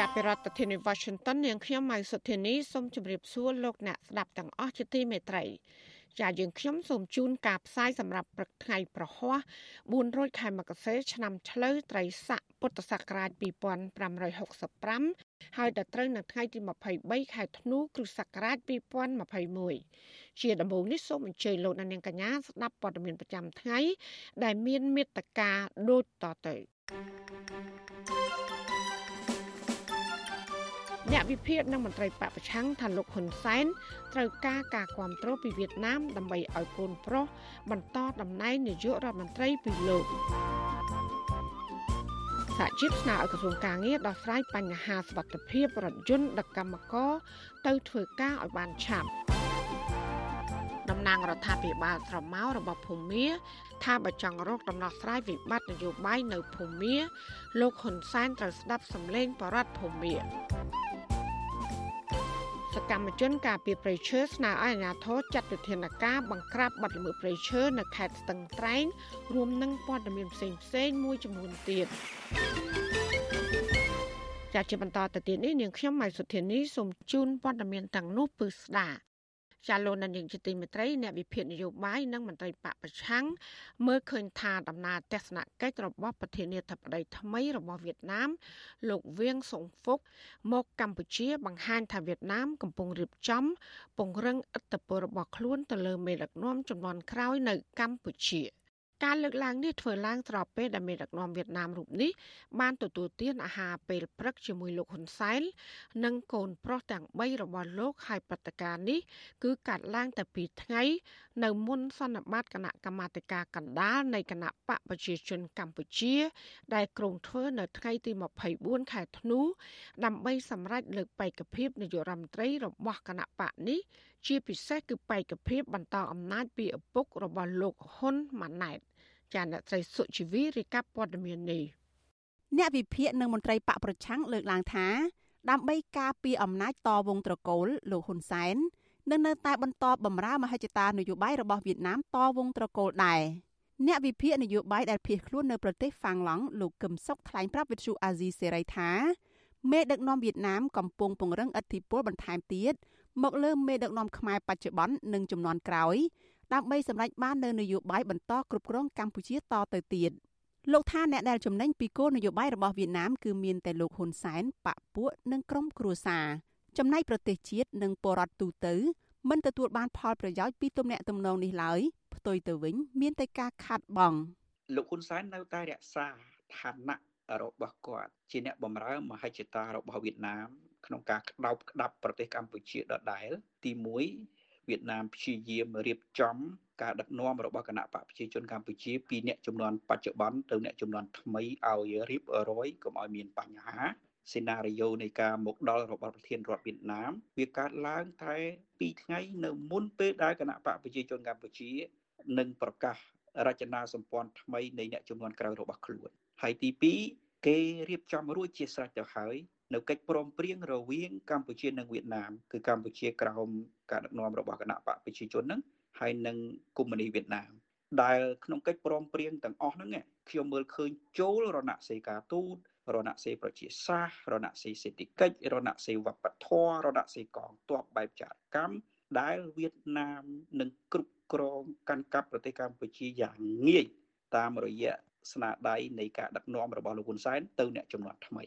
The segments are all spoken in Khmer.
ចាប់ពីរដ្ឋធានី Washington នាងខ្ញុំម៉ៃសុធានីសូមជម្រាបសួរលោកអ្នកស្ដាប់ទាំងអស់ជាទីមេត្រីចាយើងខ្ញុំសូមជូនការផ្សាយសម្រាប់ព្រឹកថ្ងៃប្រហ័ស400ខែមករាឆ្នាំឆ្លូវត្រីស័កពុទ្ធសករាជ2565ហើយដល់ត្រូវនៅថ្ងៃទី23ខែធ្នូគ្រិស្តសករាជ2021ជាដំបូងនេះសូមអញ្ជើញលោកអ្នកនាងកញ្ញាស្ដាប់ព័ត៌មានប្រចាំថ្ងៃ ដែលមានមេត្តាដូចតទៅ អ្នកវិភាគនិងមន្ត្រីបពប្រឆាំងថាលោកហ៊ុនសែនត្រូវការការគ្រប់គ្រងពីវៀតណាមដើម្បីឲ្យកូនប្រុសបន្តតំណែងនាយករដ្ឋមន្ត្រីពីលោកសហជីពស្នើឲ្យក្រសួងការងារដោះស្រាយបញ្ហាសុវត្ថិភាពរថយន្តដឹកកម្មករទៅធ្វើការឲ្យបានឆាប់តំណាងរដ្ឋាភិបាលស្រមោលរបស់ភូមាថាបើចង់រកដំណោះស្រាយវិបត្តិនយោបាយនៅភូមា លោកហ៊ុនសែនត្រូវស្ដាប់សម្លេងបរដ្ឋភូមា សកម្មជនការពីប្រៃឈើស្នើឲ្យអាជ្ញាធរចាត់វិធានការបង្ក្រាបបទល្មើសប្រៃឈើនៅខេត្តស្ទឹងត្រែងរួមនឹងព័ត៌មានផ្សេងផ្សេងមួយចំនួនទៀតចាត់ជាបន្តទៅទៀតនេះនាងខ្ញុំម៉ៃសុធានីសូមជូនព័ត៌មានទាំងនោះពឺស្ដាប់ ចាលោកនាយកជាទីមេត្រីអ្នកវិភាគនយោបាយនិងមន្ត្រីបកប្រឆាំងមើលឃើញថាដំណើរទស្សនកិច្ចរបស់ប្រធានាធិបតីថ្មីរបស់វៀតណាម លោកវៀងសុងហ្វុកមកកម្ពុជាបង្ហាញថាវៀតណាមកំពុងរៀបចំ ពង្រឹងឥទ្ធិពលរបស់ខ្លួនទៅលើមេដឹកនាំចំនួនក្រោយនៅកម្ពុជា។ ការលើកឡើងនេះធ្វើឡើងស្របពេលដែលមេដឹកនាំវៀតណាមរូបនេះបានទទួលទានអាហារពេលព្រឹកជាមួយលោកហ៊ុនសែននិងកូនប្រុសទាំង3របស់លោកហើយព្រឹត្តិការណ៍នេះគឺកាត់ឡើងតែពីថ្ងៃ នៅមុនសន្និបាតគណៈកម្មាធិការកណ្ដាលនៃគណៈបកប្រជាជនកម្ពុជា ដែលក្រុងធ្វើនៅថ្ងៃទី24ខែធ្នូដើម្បីសម្រេចលើកបេក្ខភាពនាយករដ្ឋមន្ត្រីរបស់គណៈបកនេះជាពិសេសគឺបេក្ខភាពបន្តអំណាចពីឪពុករបស់លោកហ៊ុនម៉ាណែត ចាអ្នកស្រីសុជីវីរាយការណ៍ព័ត៌មាននេះអ្នកវិភាគនិងមន្ត្រីបកប្រឆាំងលើកឡើងថា ដើម្បីការពារអំណាចតវងត្រកូលលោកហ៊ុនសែននឹងនៅតែបន្តបម្រើមហិច្ឆតានយោបាយរបស់វៀតណាមតវងត្រកូលដែរអ្នកវិភាគនយោបាយដែលភៀសខ្លួននៅប្រទេសហ្វាំងឡង់លោកកឹមសុខថ្លែងប្រាប់វិទ្យុអាស៊ីសេរីថាមេដឹកនាំវៀតណាមកំពុងពង្រឹងឥទ្ធិពលបន្ថែមទៀតមកលើមេដឹកនាំខ្មែរបច្ចុប្បន្ននិងចំនួនក្រោយ ដើម្បីសម្រេចបាននូវនយោបាយបន្តគ្រប់គ្រងកម្ពុជាតទៅទៀតលោកថាអ្នកដែលចំណេញពីគោលនយោបាយរបស់វៀតណាមគឺមានតែលោកហ៊ុនសែនបពពួកនិងក្រុមគ្រួសារចំណែកប្រទេសជាតិនិងបរតទូទៅមិនទទួលបានផលប្រយោជន៍ពីទំនាក់ទំនងនេះឡើយផ្ទុយទៅវិញ មានតែការខាត់បងលោកហ៊ុនសែននៅតែរក្សាឋានៈរបស់គាត់ជាអ្នកបម្រើមហិច្ឆតារបស់វៀតណាមក្នុងការក្តោបក្តាប់ប្រទេសកម្ពុជាដដែលទី1 វៀតណាមព្យាយាមរៀបចំការដឹកនាំរបស់គណៈបកប្រជាជនកម្ពុជាពីអ្នកចំនួនបច្ចុប្បន្នទៅអ្នកចំនួនថ្មីឲ្យរៀបរយកុំឲ្យមានបញ្ហាសេណារីយ៉ូនៃការមកដល់របស់ប្រធានរដ្ឋវៀតណាមវាកើតឡើងតែ2ថ្ងៃនៅមុនពេលដែលគណៈបកប្រជាជនកម្ពុជានឹងប្រកាសរចនាសម្ព័ន្ធថ្មីនៃអ្នកចំនួនក្រៅរបស់ខ្លួនហើយទី2គេរៀបចំរួចជាស្រេចទៅហើយ នៅកិច្ចព្រមព្រៀងរវាងកម្ពុជានិងវៀតណាមគឺកម្ពុជាក្រោមការដឹកនាំរបស់គណៈបកប្រជាជនហ្នឹងហើយនិងកុម្មុយនីសវៀតណាមដែលក្នុងកិច្ចព្រមព្រៀងទាំងអស់ហ្នឹងខ្ញុំមើលឃើញចូលរណសេការទូតរណសេប្រជាសាស្ត្ររណសេសេដ្ឋកិច្ចរណសេវប្បធម៌រណសេកងទ័ពបែបចារកម្មដែលវៀតណាមនឹងគ្រប់គ្រងកាន់កាប់ប្រទេសកម្ពុជាយ៉ាងងាយតាមរយៈស្នាដៃនៃការដឹកនាំរបស់លោកហ៊ុនសែនទៅអ្នកចំនួនថ្មី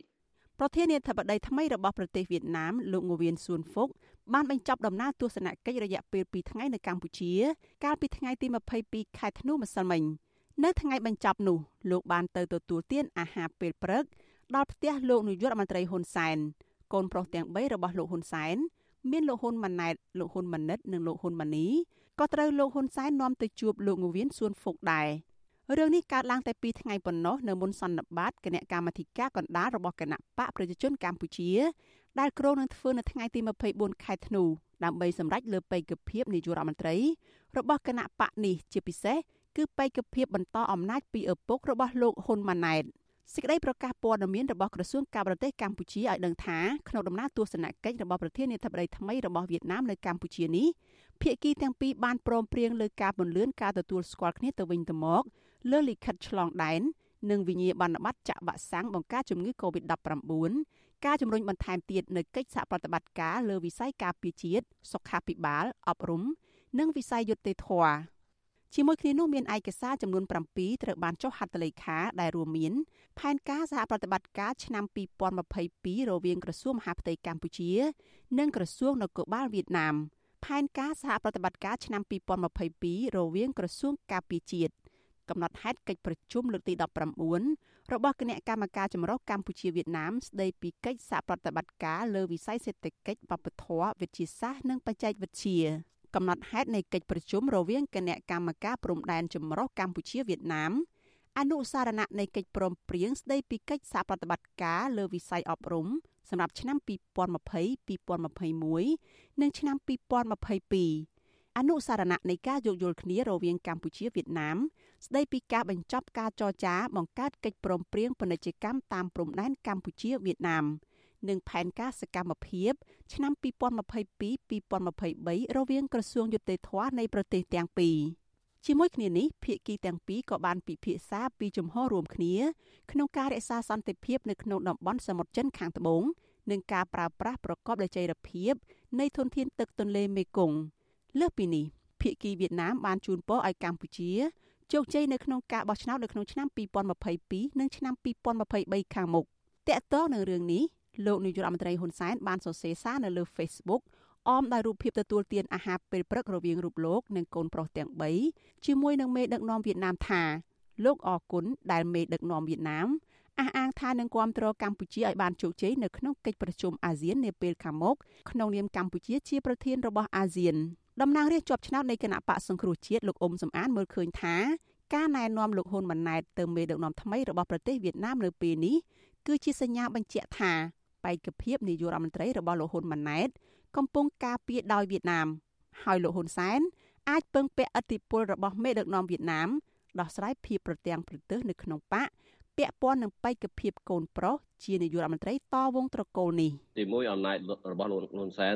ប្រធានាធិបតីថ្មីរបស់ប្រទេសវៀតណាមលោកងវៀនសួនហ្វុកបានបញ្ចប់ដំណើរទស្សនកិច្ចរយៈពេល2ថ្ងៃនៅកម្ពុជា កាលពីថ្ងៃទី22ខែធ្នូម្សិលមិញនៅថ្ងៃបញ្ចប់នោះលោកបានទៅទទួលទានអាហារពេលព្រឹកដល់ផ្ទះលោកនាយករដ្ឋមន្ត្រីហ៊ុនសែនកូនប្រុសទាំង3របស់លោកហ៊ុនសែនមានលោកហ៊ុនម៉ាណែតលោកហ៊ុនម៉ាណិតនិងលោកហ៊ុនម៉ាណីក៏ត្រូវលោកហ៊ុនសែននាំទៅជួបលោកងវៀនសួនហ្វុកដែរ រឿងនេះកើតឡើងតែ2ថ្ងៃប៉ុណ្ណោះនៅមុនសន្និបាតគណៈកម្មាធិការកណ្ដាលរបស់គណៈបកប្រជាជនកម្ពុជាដែលគ្រោងនឹងធ្វើនៅថ្ងៃទី24ខែធ្នូដើម្បីសម្រេចលើបេក្ខភាពនាយករដ្ឋមន្ត្រីរបស់គណៈបកនេះជាពិសេសគឺបេក្ខភាពបន្តអំណាចពីឪពុករបស់លោកហ៊ុនម៉ាណែតសេចក្តីប្រកាសព័ត៌មានរបស់ក្រសួងការបរទេសកម្ពុជាឲ្យដឹងថាក្នុងដំណើរទស្សនកិច្ចរបស់ប្រធានាធិបតីថ្មីរបស់វៀតណាមនៅកម្ពុជានេះភាគីទាំងពីរបានព្រមព្រៀងលើការពន្លឿនការទទួលស្គាល់គ្នាទៅវិញទៅមក លើលិខិតឆ្លងដែននិងវិញ្ញាបនបត្រចាក់វ៉ាក់សាំងបង្ការជំងឺ Covid-19 ការជំរុញបន្ថែមទៀតនៅកិច្ចសហប្រតិបត្តិការលើវិស័យការពារជាតិសុខាភិបាលអប់រំ និងវិស័យយុត្តិធម៌ជាមួយគ្នានោះមានឯកសារចំនួន7ត្រូវបានចុះហត្ថលេខាដែលរួមមាន ផែនការសហប្រតិបត្តិការឆ្នាំ2022រវាងក្រសួងមហាផ្ទៃកម្ពុជា និងក្រសួងនគរបាលវៀតណាមផែនការសហប្រតិបត្តិការឆ្នាំ2022រវាងក្រសួងការពារជាតិ កំណត់ហេតុកិច្ចប្រជុំលើកទី19របស់គណៈកម្មការចម្រុះកម្ពុជាវៀតណាមស្ដីពីកិច្ចសហប្រតិបត្តិការលើវិស័យសេដ្ឋកិច្ចវប្បធម៌វិទ្យាសាស្ត្រនិងបច្ចេកវិទ្យាកំណត់ហេតុនៃកិច្ចប្រជុំរវាងគណៈកម្មការព្រំដែនចម្រុះកម្ពុជាវៀតណាមអនុសារណៈនៃកិច្ចព្រមព្រៀងស្ដីពីកិច្ចសហប្រតិបត្តិការលើវិស័យអប់រំសម្រាប់ឆ្នាំ2020-2021និងឆ្នាំ2022 អនុសារណៈនៃការយោគយល់គ្នារវាងកម្ពុជាវៀតណាមស្ដីពីការបញ្ចប់ការចរចាបង្កើតកិច្ចព្រមព្រៀងពាណិជ្ជកម្មតាមព្រំដែនកម្ពុជាវៀតណាមនិងផែនការសកម្មភាពឆ្នាំ2022-2023រវាងក្រសួងយុតិធធម៌នៃប្រទេសទាំងពីរជាមួយគ្នានេះភាគីទាំងពីរក៏បានពិភាក្សាពីជំហររួមគ្នាក្នុងការរក្សាសន្តិភាពនៅក្នុងតំបន់សមុទ្រចិនខាងត្បូងនិងការប្រើប្រាស់ប្រកបដោយចីរភាពនៃធនធានទឹកទន្លេមេគង្គ លើសពីនេះភាគីវៀតណាមបានជូនពរឲ្យកម្ពុជាជោគជ័យនៅក្នុងការបោះឆ្នោតនៅក្នុងឆ្នាំ2022និងឆ្នាំ2023ខាងមុខតកតងនឹងរឿងនេះលោកនាយករដ្ឋមន្ត្រីហ៊ុនសែនបានសរសេរសារនៅលើ Facebook អមដោយរូបភាពទទួលទានអាហារពេលព្រឹករវាងរូបលោកនិងកូនប្រុសទាំង3ជាមួយនឹងមេដឹកនាំវៀតណាមថាលោកអរគុណដែលមេដឹកនាំវៀតណាមអះអាងថានឹងគាំទ្រកម្ពុជាឲ្យបានជោគជ័យនៅក្នុងកិច្ចប្រជុំអាស៊ាននាពេលខាងមុខក្នុងនាមកម្ពុជាជាប្រធានរបស់អាស៊ាន តំណាងរាស្ត្រជាប់ឆ្នោតនៃគណៈបកសង្គ្រោះជាតិលោកអ៊ុំសំអានមើលឃើញថាការណែនាំលោកហ៊ុនម៉ាណែតទៅមេដឹកនាំថ្មីរបស់ប្រទេសវៀតណាមនៅពេលនេះគឺជាសញ្ញាបញ្ជាក់ថាបេក្ខភាពនាយករដ្ឋមន្ត្រីរបស់លោកហ៊ុនម៉ាណែតកំពុងការពារដោយវៀតណាមហើយលោកហ៊ុនសែនអាចពឹងពាក់ឥទ្ធិពលរបស់មេដឹកនាំវៀតណាមដោះស្រាយភាពប្រទាំងប្រទើសនៅក្នុងបក ពាក់ព័ន្ធនឹងបេក្ខភាពកូនប្រុសជានាយករដ្ឋមន្ត្រីតវងត្រកូលនេះទីមួយអំណាចរបស់លោកហ៊ុនសែន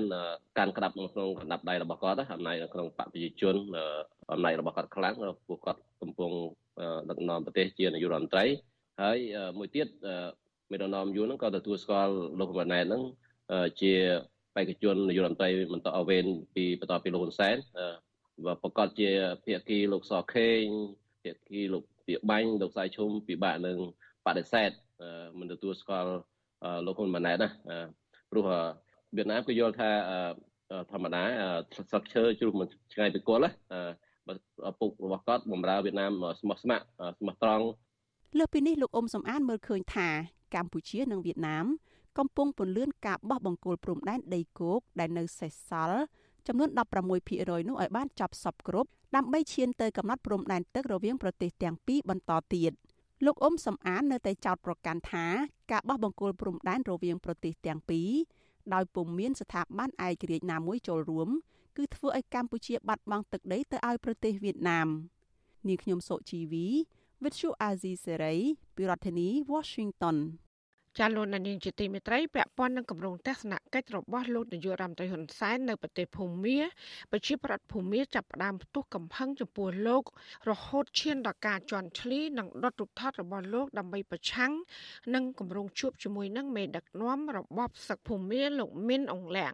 កាន់ក្តាប់ក្នុងកណ្ដាប់ដៃរបស់គាត់អំណាចនៅក្នុងបកប្រជាជនអំណាចរបស់គាត់ខ្លាំងពួកគាត់កំពុងដឹកនាំប្រទេសជានាយករដ្ឋមន្ត្រីហើយមួយទៀតមេដឹកនាំយួនហ្នឹងក៏ទទួលស្គាល់លោកហ៊ុនម៉ាណែតហ្នឹងជាបេក្ខជននាយករដ្ឋមន្ត្រីបន្តអវេនពីបន្តពីលោកហ៊ុនសែនប្រកាសជាភាគីលោកសខេងភាគីលោក ពីបាញ់លោកសាយឈុំពិបាកនឹងបដិសេធមិនទទួលស្គាល់លោកហ៊ុនម៉ាណែតណាព្រោះវៀតណាមក៏យល់ថាធម្មតាស្លឹកឈើជ្រុះមិនឆ្ងាយពីគល់ណាឪពុករបស់គាត់បម្រើវៀតណាមស្មោះស្ម័គ្រស្មោះត្រង់លើពីនេះលោកអ៊ុំសំអានមើលឃើញថាកម្ពុជានិងវៀតណាមកំពុងពន្លឿនការបោះបង្គោលព្រំដែនដីគោកដែលនៅសេសសល់ចំនួន16%នោះឲ្យបានចប់សពគ្រប់ ដើម្បីឈានទៅកំណត់ព្រំដែនទឹករវាងប្រទេសទាំងពីរបន្តទៀតលោកអ៊ុំសំអាននៅតែចោទប្រកាន់ថាការបោះបង្គោលព្រំដែនរវាងប្រទេសទាំងពីរដោយពុំមានស្ថាប័នឯករាជ្យណាមួយចូលរួមគឺធ្វើឲ្យកម្ពុជាបាត់បង់ទឹកដីទៅឲ្យប្រទេសវៀតណាមនាងខ្ញុំសុជីវី With you Azizi Serai ពីរដ្ឋធានី Washington ចាលោកនាងជាទីមេត្រីពាក់ព័ន្ធនឹងគម្រោងទស្សនកិច្ចរបស់លោកនាយករដ្ឋមន្ត្រីហ៊ុនសែននៅប្រទេសភូមាប្រជាប្រដ្ឋភូមាចាប់ផ្ដើមផ្ទុះកំហឹងចំពោះលោក រហូតឈានដល់ការជន់ឈ្លីនិងដុតរូបថតរបស់លោកដើម្បីប្រឆាំងនឹងគម្រោងជួបជាមួយនឹងមេដឹកនាំរបបសឹកភូមាលោកមីនអងលៀង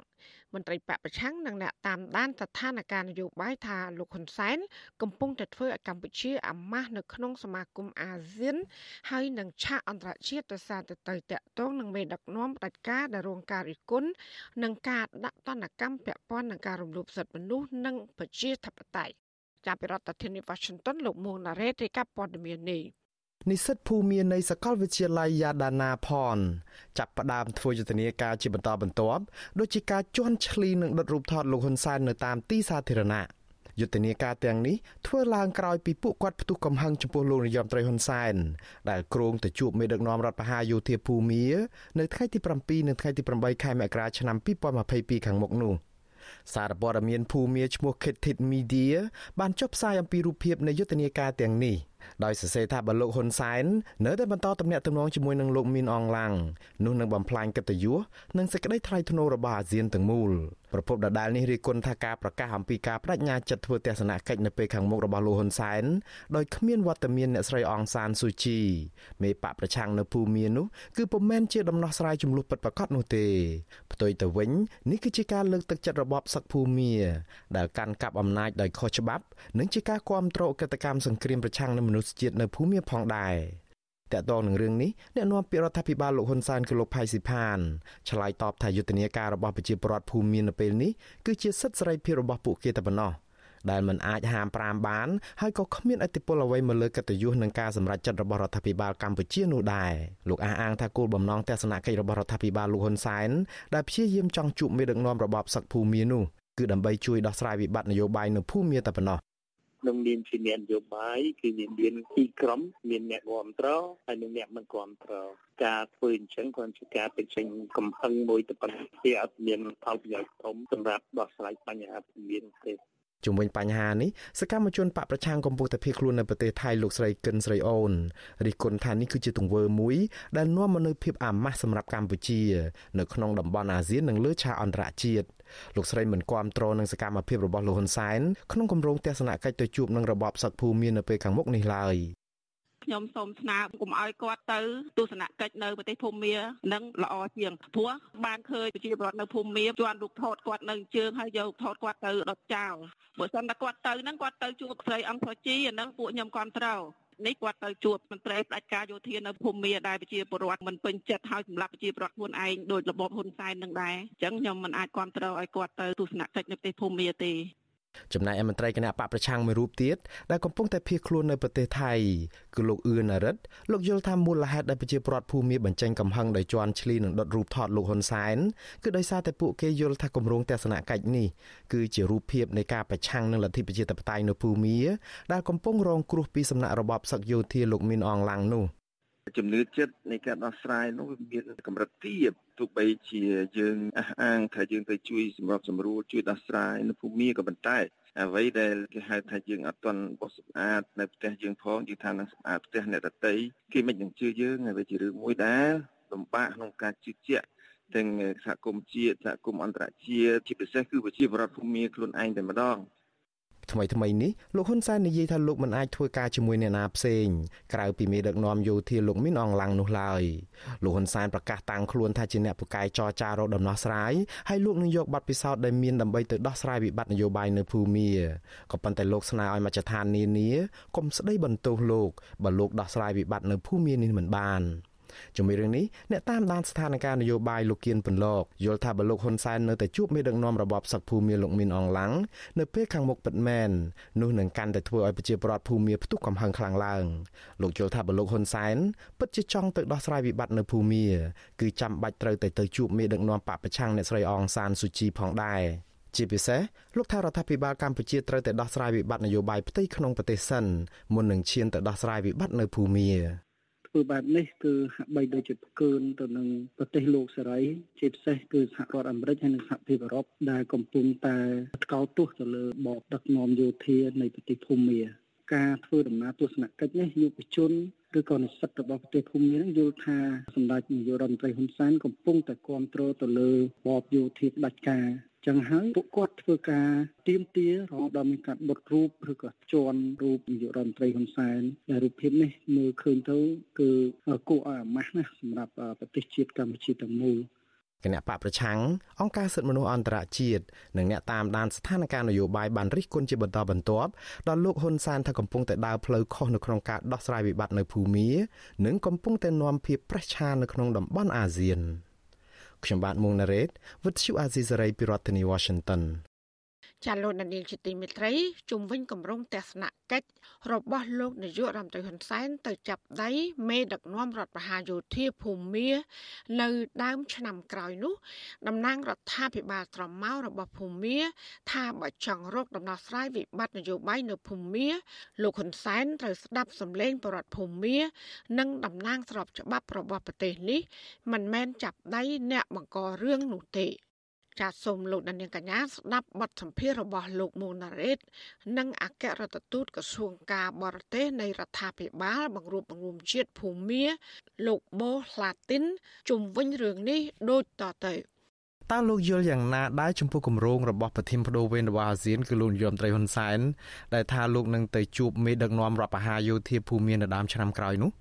មន្ត្រីបពប្រឆាំងនិងអ្នកតាមដានស្ថានភាពនយោបាយថាលោកហ៊ុនសែនកំពុងតែធ្វើឲ្យកម្ពុជាអាម៉ាស់នៅក្នុងសមាគមអាស៊ាន ហើយនឹងឆាកអន្តរជាតិទៅសារទៅទៅតាក់ទងនឹងមេដឹកនាំផ្ដាច់ការដែលរងការរិះគន់និងការដាក់ទណ្ឌកម្មពាក់ព័ន្ធនឹងការរំលោភសិទ្ធិមនុស្សនិងប្រជាធិបតេយ្យចាប់ពីរដ្ឋធានី Washington លោកមួងណារ៉េតរាយការណ៍ព័ត៌មាននេះ និស្សិតភូមិមាននៃសាកលវិទ្យាល័យយ៉ាដាណាផនចាប់ផ្ដើមធ្វើយុទ្ធនាការជាបន្តបន្ទាប់ដូចជាការជន់ឈ្លីនិងដុតរូបថតលោកហ៊ុនសែននៅតាមទីសាធារណៈយុទ្ធនាការទាំងនេះធ្វើឡើងក្រោយពីពួកគាត់ផ្ទុះកំហឹងចំពោះលោកនាយរដ្ឋមន្ត្រីហ៊ុនសែនដែលគ្រោងទៅជួបមេដឹកនាំរដ្ឋបហាយោធាភូមានៅថ្ងៃទី7និងថ្ងៃទី8ខែមករាឆ្នាំ2022ខាងមុខនោះសារព័ត៌មានភូមាឈ្មោះ Kithit Media បានចុះផ្សាយអំពីរូបភាពនៃយុទ្ធនាការទាំងនេះ។ ដោយសរសេរថាបើលោកហ៊ុនសែននៅតែបន្តទំនាក់ទំនងជាមួយនឹងលោកមីនអងឡាំងនោះនឹងបំផ្លាញកិត្តិយសនិងសេចក្តីថ្លៃថ្នូររបស់អាស៊ានទាំងមូលប្រពន្ធដដាលនេះរៀបគុណថាការប្រកាសអំពីការបដិញ្ញាចិត្តធ្វើទស្សនកិច្ចនៅពេលខាងមុខរបស់លោកហ៊ុនសែនដោយគ្មានវត្តមានអ្នកស្រីអងសានស៊ូជីមេបកប្រឆាំងនៅភូមានោះគឺពុំមែនជាដំណោះស្រាយចំនួនពិតប្រាកដនោះទេផ្ទុយទៅវិញនេះគឺជាការលើកទឹកចិត្តរបបសឹកភូមាដែលកាន់កាប់អំណាចដោយខុសច្បាប់ និងជាការគ្រប់គ្រងកិច្ចកម្មសង្គ្រាមប្រឆាំងនឹងមនុស្សជាតិនៅភូមាផងដែរតកតងនឹងរឿងនេះអ្នកនាំពាក្យរដ្ឋាភិបាលលោកហ៊ុនសែនគឺលោកផៃស៊ីផានឆ្លើយតបថាយុទ្ធនាការរបស់ប្រជាពលរដ្ឋភូមិមាននៅពេលនេះគឺជាសិទ្ធិសេរីភាពរបស់ពួកគេតែប៉ុណ្ណោះដែលមិនអាចហាមប្រាមបានហើយក៏គ្មានអធិបុលអ្វីមកលើកិត្តិយសនឹងការសម្រេចចិត្តរបស់រដ្ឋាភិបាលកម្ពុជានោះដែរលោកអះអាងថាគោលបំណងទស្សនកិច្ចរបស់រដ្ឋាភិបាលលោកហ៊ុនសែនដែលព្យាយាមចង់ជួបមេដឹកនាំរបបសឹកភូមិនោះគឺដើម្បីជួយដោះស្រាយវិបត្តិនយោបាយនៅភូមិតែប៉ុណ្ណោះ ក្នុងនាមជាអ្នកនយោបាយគឺមានមានពីរក្រុមមានអ្នកគ្រប់គ្រងហើយនិងអ្នកមិនគ្រប់គ្រងការធ្វើអញ្ចឹងគ្រាន់ជាការបញ្ចេញកំហឹងមួយទៅប៉ុណ្ណេះវាអត់មានផលប្រយោជន៍ធំសម្រាប់ដោះស្រាយបញ្ហាមានទេជុំវិញបញ្ហានេះសកម្មជនបកប្រឆាំងកម្ពុជាភៀសខ្លួននៅប្រទេសថៃលោកស្រីគិនស្រីអូនរិះគន់ថានេះគឺជាទង្វើមួយដែលនាំមកនូវភាពអាម៉ាស់សម្រាប់កម្ពុជា នៅក្នុងតំបន់អាស៊ាននិងលើឆាកអន្តរជាតិ លោកស្រីមិនគាំទ្រនឹងសកម្មភាពរបស់លោកហ៊ុនសែនក្នុងគម្រោងទស្សនកិច្ចទៅជួបនឹងរបបសឹកភូមិមាននៅពេលខាងមុខនេះឡើយខ្ញុំសូមស្នើកុំឲ្យគាត់ទៅទស្សនកិច្ចនៅប្រទេសភូមានឹងល្អជាងព្រោះបានឃើញប្រជាពលរដ្ឋនៅភូមាជន់រូបថតគាត់នៅជើងហើយយកថតគាត់ទៅដុតចោលបើសិនតែគាត់ទៅហ្នឹងគាត់ទៅជួបស្រីអង្គប្រជាអាហ្នឹងពួកខ្ញុំគ្រប់ត្រូវ នេះគាត់ទៅជួបមន្ត្រីផ្ដាច់ការយោធានៅភូមិដែលប្រជាពលរដ្ឋមិនពេញចិត្តហើយសម្រាប់ប្រជាពលរដ្ឋខ្លួនឯងដោយរបបហ៊ុនសែននឹងដែរអញ្ចឹងខ្ញុំមិនអាចគ្រប់គ្រងឲ្យគាត់ទៅទស្សនកិច្ចនៅប្រទេសភូមិទេ ចំណែកឯមន្ត្រីគណៈបកប្រឆាំងមួយរូបទៀតដែលកំពុងតែភៀសខ្លួននៅប្រទេសថៃគឺលោកអឿនរិទ្ធលោកយល់ថាមូលហេតុដែលប្រជាពលរដ្ឋភូមិបញ្ចេញកំហឹងដោយជន់ឈ្លីនិងដុតរូបថតលោកហ៊ុនសែនគឺដោយសារតែពួកគេយល់ថាគម្រោងទស្សនកិច្ចនេះគឺជារូបភាពនៃការប្រឆាំងនឹងលទ្ធិប្រជាធិបតេយ្យនៅភូមិដែលកំពុងរងគ្រោះពីសំណាក់របបសឹកយោធាលោកមីនអងឡាំងនោះ ជំនឿចិត្តនៃការដោះស្រាយនោះវាមានកម្រិតទាបទោះបីជាយើងអះអាងថាយើងទៅជួយសម្របសម្រួលជួយដោះស្រាយនៅភូមិក៏ប៉ុន្តែអ្វីដែលគេហៅថាយើងអត់ទាន់បោះសម្អាតនៅផ្ទះយើងផងយើងថានឹងសម្អាតផ្ទះអ្នកដទៃគេមិននឹងជឿយើងហើយវាជារឿងមួយដែលលំបាកក្នុងការជឿជាក់ទាំងសហគមន៍ជាតិសហគមន៍អន្តរជាតិជាពិសេសគឺប្រជាពលរដ្ឋភូមិខ្លួនឯងតែម្ដង ថ្មីថ្មីនេះលោកហ៊ុនសែននិយាយថាលោកមិនអាចធ្វើការជាមួយអ្នកណាផ្សេងក្រៅពីមេដឹកនាំយោធាលោកមីនអងឡាំងនោះឡើយលោកហ៊ុនសែនប្រកាសតាំងខ្លួនថាជាអ្នកពូកែចរចារកដំណោះស្រាយហើយលោកនឹងយកបទពិសោធន៍ដែលមានដើម្បីទៅដោះស្រាយវិបត្តិនយោបាយនៅភូមាក៏ប៉ុន្តែលោកស្នើឲ្យមជ្ឈដ្ឋាននានាកុំស្ដីបន្ទោសលោកបើលោកដោះស្រាយវិបត្តិនៅភូមានេះមិនបាន។ ជាមួយរឿងនេះអ្នកតាមដានស្ថានភាពនយោបាយលោកគៀនពន្លកយល់ថាបើលោកហ៊ុនសែននៅតែជួបមេដឹកនាំរបបសឹកភូមិលោកមីនអងឡាំងនៅពេលខាងមុខពិតមែននោះនឹងកាន់តែធ្វើឲ្យប្រជាពលរដ្ឋភូមិផ្ទុះកំហឹងខ្លាំងឡើងលោកយល់ថាបើលោកហ៊ុនសែនពិតជាចង់ទៅដោះស្រាយវិបត្តិនៅភូមិគឺចាំបាច់ត្រូវតែទៅជួបមេដឹកនាំបពប្រឆាំងអ្នកស្រីអងសានស៊ូជីផងដែរជាពិសេសលោកថារដ្ឋាភិបាលកម្ពុជាត្រូវតែដោះស្រាយវិបត្តិនយោបាយផ្ទៃក្នុងប្រទេសសិនមុននឹងឈានទៅដោះស្រាយវិបត្តិនៅភូមា ធ្វើបែបនេះគឺហាក់បីដូចជាផ្កើនទៅនឹងប្រទេសលោកសេរីជាពិសេសគឺសហរដ្ឋអាមេរិកហើយនិងសហភាពអឺរ៉ុបដែលកំពុងតែថ្កោលទោសទៅលើបបដឹកនាំយោធានៃប្រទេសភូមាការធ្វើដំណើរទស្សនកិច្ចនេះយុវជនឬក៏និស្សិតរបស់ប្រទេសភូមានឹងយល់ថាសម្ដេចនាយករដ្ឋមន្ត្រីហ៊ុនសែនកំពុងតែគ្រប់គ្រងទៅលើបបយោធាផ្ដាច់ការ ចឹងហើយពួកគាត់ធ្វើការទៀមទារហូតដល់មានការបុតរូបឬក៏ជន់រូបនាយករដ្ឋមន្ត្រីហ៊ុនសែនដែលរូបភាពនេះមើលឃើញទៅគឺគួរឲ្យអាម៉ាស់ណាស់សម្រាប់ប្រទេសជាតិកម្ពុជាទាំងមូលគណៈបកប្រឆាំងអង្គការសិទ្ធិមនុស្សអន្តរជាតិនិងអ្នកតាមដានស្ថានភាពនយោបាយបានរិះគន់ជាបន្តបន្ទាប់ដល់លោកហ៊ុនសែនថាកំពុងតែដើរផ្លូវខុសនៅក្នុងការដោះស្រាយវិបត្តិនៅភូមានិងកំពុងតែនាំភាពប្រេះឆានៅក្នុងតំបន់អាស៊ាន។ ខ្ញុំបាទមុងណារ៉េត With you Azizi Saray ពីរដ្ឋធានី Washington ចាលោកនាងជាទីមេត្រីជុំវិញគម្រោងទស្សនកិច្ចរបស់លោកនាយករដ្ឋមន្ត្រីហ៊ុនសែនទៅចាប់ដៃមេដឹកនាំរដ្ឋប្រហារយោធាភូមានៅដើមឆ្នាំក្រោយនោះតំណាងរដ្ឋាភិបាលត្រមោរបស់ភូមាថាបើចង់រកដំណោះស្រាយវិបត្តិនយោបាយនៅភូមាលោកហ៊ុនសែនត្រូវស្ដាប់សម្លេងបរដ្ឋភូមា និងតំណាងស្របច្បាប់របស់ប្រទេសនេះមិនមែនចាប់ដៃអ្នកបង្ករឿងនោះទេ ចាសសូមលោកដានៀងកញ្ញាស្ដាប់បទសម្ភាសន៍របស់លោកមូណារ៉េត និងអគ្គរដ្ឋទូតក្រសួងការបរទេសនៃរដ្ឋាភិបាល បង្រួបបង្រួមជាតិភូមាលោកបូហ្លាទីនជុំវិញរឿងនេះដូចតទៅតើលោកយល់យ៉ាងណាដែរចំពោះគម្រោងរបស់ប្រធានបដូវវេនរបស់អាស៊ានគឺលោកនាយរដ្ឋមន្ត្រីហ៊ុនសែនដែលថាលោកនឹងទៅជួបមេដឹកនាំរដ្ឋបហាយោធាភូមានៅដើមឆ្នាំក្រោយនោះ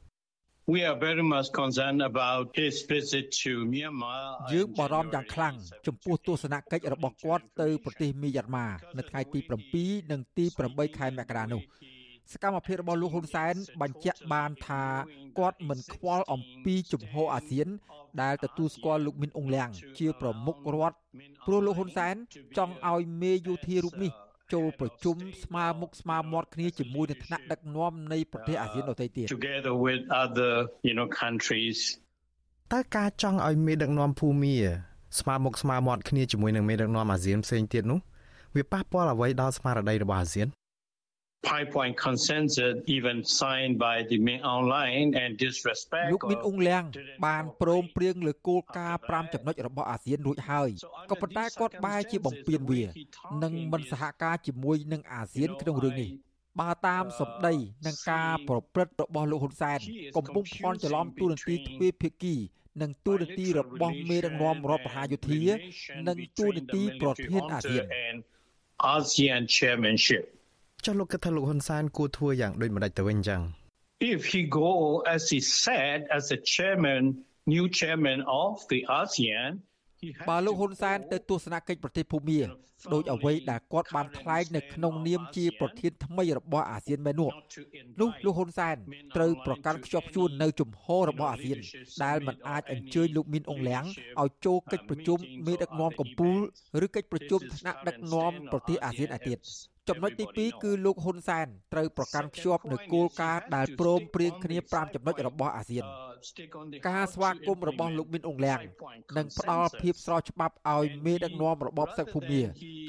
We are very much concerned about his visit to Myanmar យើងបារម្ភយ៉ាងខ្លាំងចំពោះទស្សនកិច្ចរបស់គាត់ទៅប្រទេសមីយ៉ាន់ម៉ានៅថ្ងៃទី7និងទី8ខែមករានោះសកម្មភាពរបស់លោកហ៊ុនសែនបញ្ជាក់បានថាគាត់មិនខ្វល់អំពីជំហរអាស៊ាន ដែលទទួលស្គាល់លោកមីនអ៊ុងលៀងជាប្រមុខរដ្ឋព្រោះលោកហ៊ុនសែនចង់ឲ្យមេយោធារូបនេះ ចូលប្រជុំស្មើមុខស្មើមាត់គ្នាជាមួយនឹងថ្នាក់ដឹកនាំនៃប្រទេសអាស៊ានដទៃទៀត together with other you know countries តើការចង់ឲ្យមេដឹកនាំភូមាស្មើមុខស្មើមាត់គ្នាជាមួយនឹងមេដឹកនាំអាស៊ានផ្សេងទៀតនោះវាប៉ះពាល់អ្វីដល់ស្មារតីរបស់អាស៊ាន five point consensus even signed by the Min Aung Hlaing and disrespect លោកមីនអ៊ុងលៀងបានព្រមព្រៀងលើគោលការណ៍5ចំណុចរបស់អាស៊ានរួចហើយក៏ប៉ុន្តែគាត់បែរជាបំពេញវានិងមិនសហការជាមួយនឹងអាស៊ានក្នុងរឿងនេះបើតាមសម្ដីនឹងការប្រព្រឹត្តរបស់លោកហ៊ុនសែនកំពុងភ័ន្តច្រឡំទូនទីទ្វេភាគីនិងទូនទីរបស់មេដឹកនាំរដ្ឋបហាយោធានិងទូនទីប្រធានអាស៊ាន ASEAN chairmanship ចុះលោកគិតថាលោកហ៊ុនសែនគួរធ្វើយ៉ាងដូចម្ដេចទៅវិញចឹង If he go as he said as a chairman new chairman of the ASEAN បើលោកហ៊ុនសែនទៅទស្សនកិច្ចប្រទេសភូមាដោយអ្វីដែលគាត់បានថ្លែងនៅក្នុងនាមជាប្រធានថ្មីរបស់អាស៊ានមែននោះនោះលោកហ៊ុនសែនត្រូវប្រកាន់ខ្ជាប់ខ្ជួននៅជំហររបស់អាស៊ានដែលមិនអាចអញ្ជើញលោកមីនអងលៀងឲ្យចូលកិច្ចប្រជុំមេដឹកនាំកម្ពុជាឬកិច្ចប្រជុំថ្នាក់ដឹកនាំប្រទេសអាស៊ានឯទៀត ចំណុចទី2គឺលោកហ៊ុនសែនត្រូវប្រកាន់ខ្ជាប់នៅគោលការណ៍ដែលព្រមព្រៀងគ្នា5ចំណុចរបស់អាស៊ានការស្វាគមន៍របស់លោកមីនអងលៀងនឹងផ្ដល់ភាពស្រស់ច្បាប់ឲ្យមេដឹកនាំរបបសឹកភូមា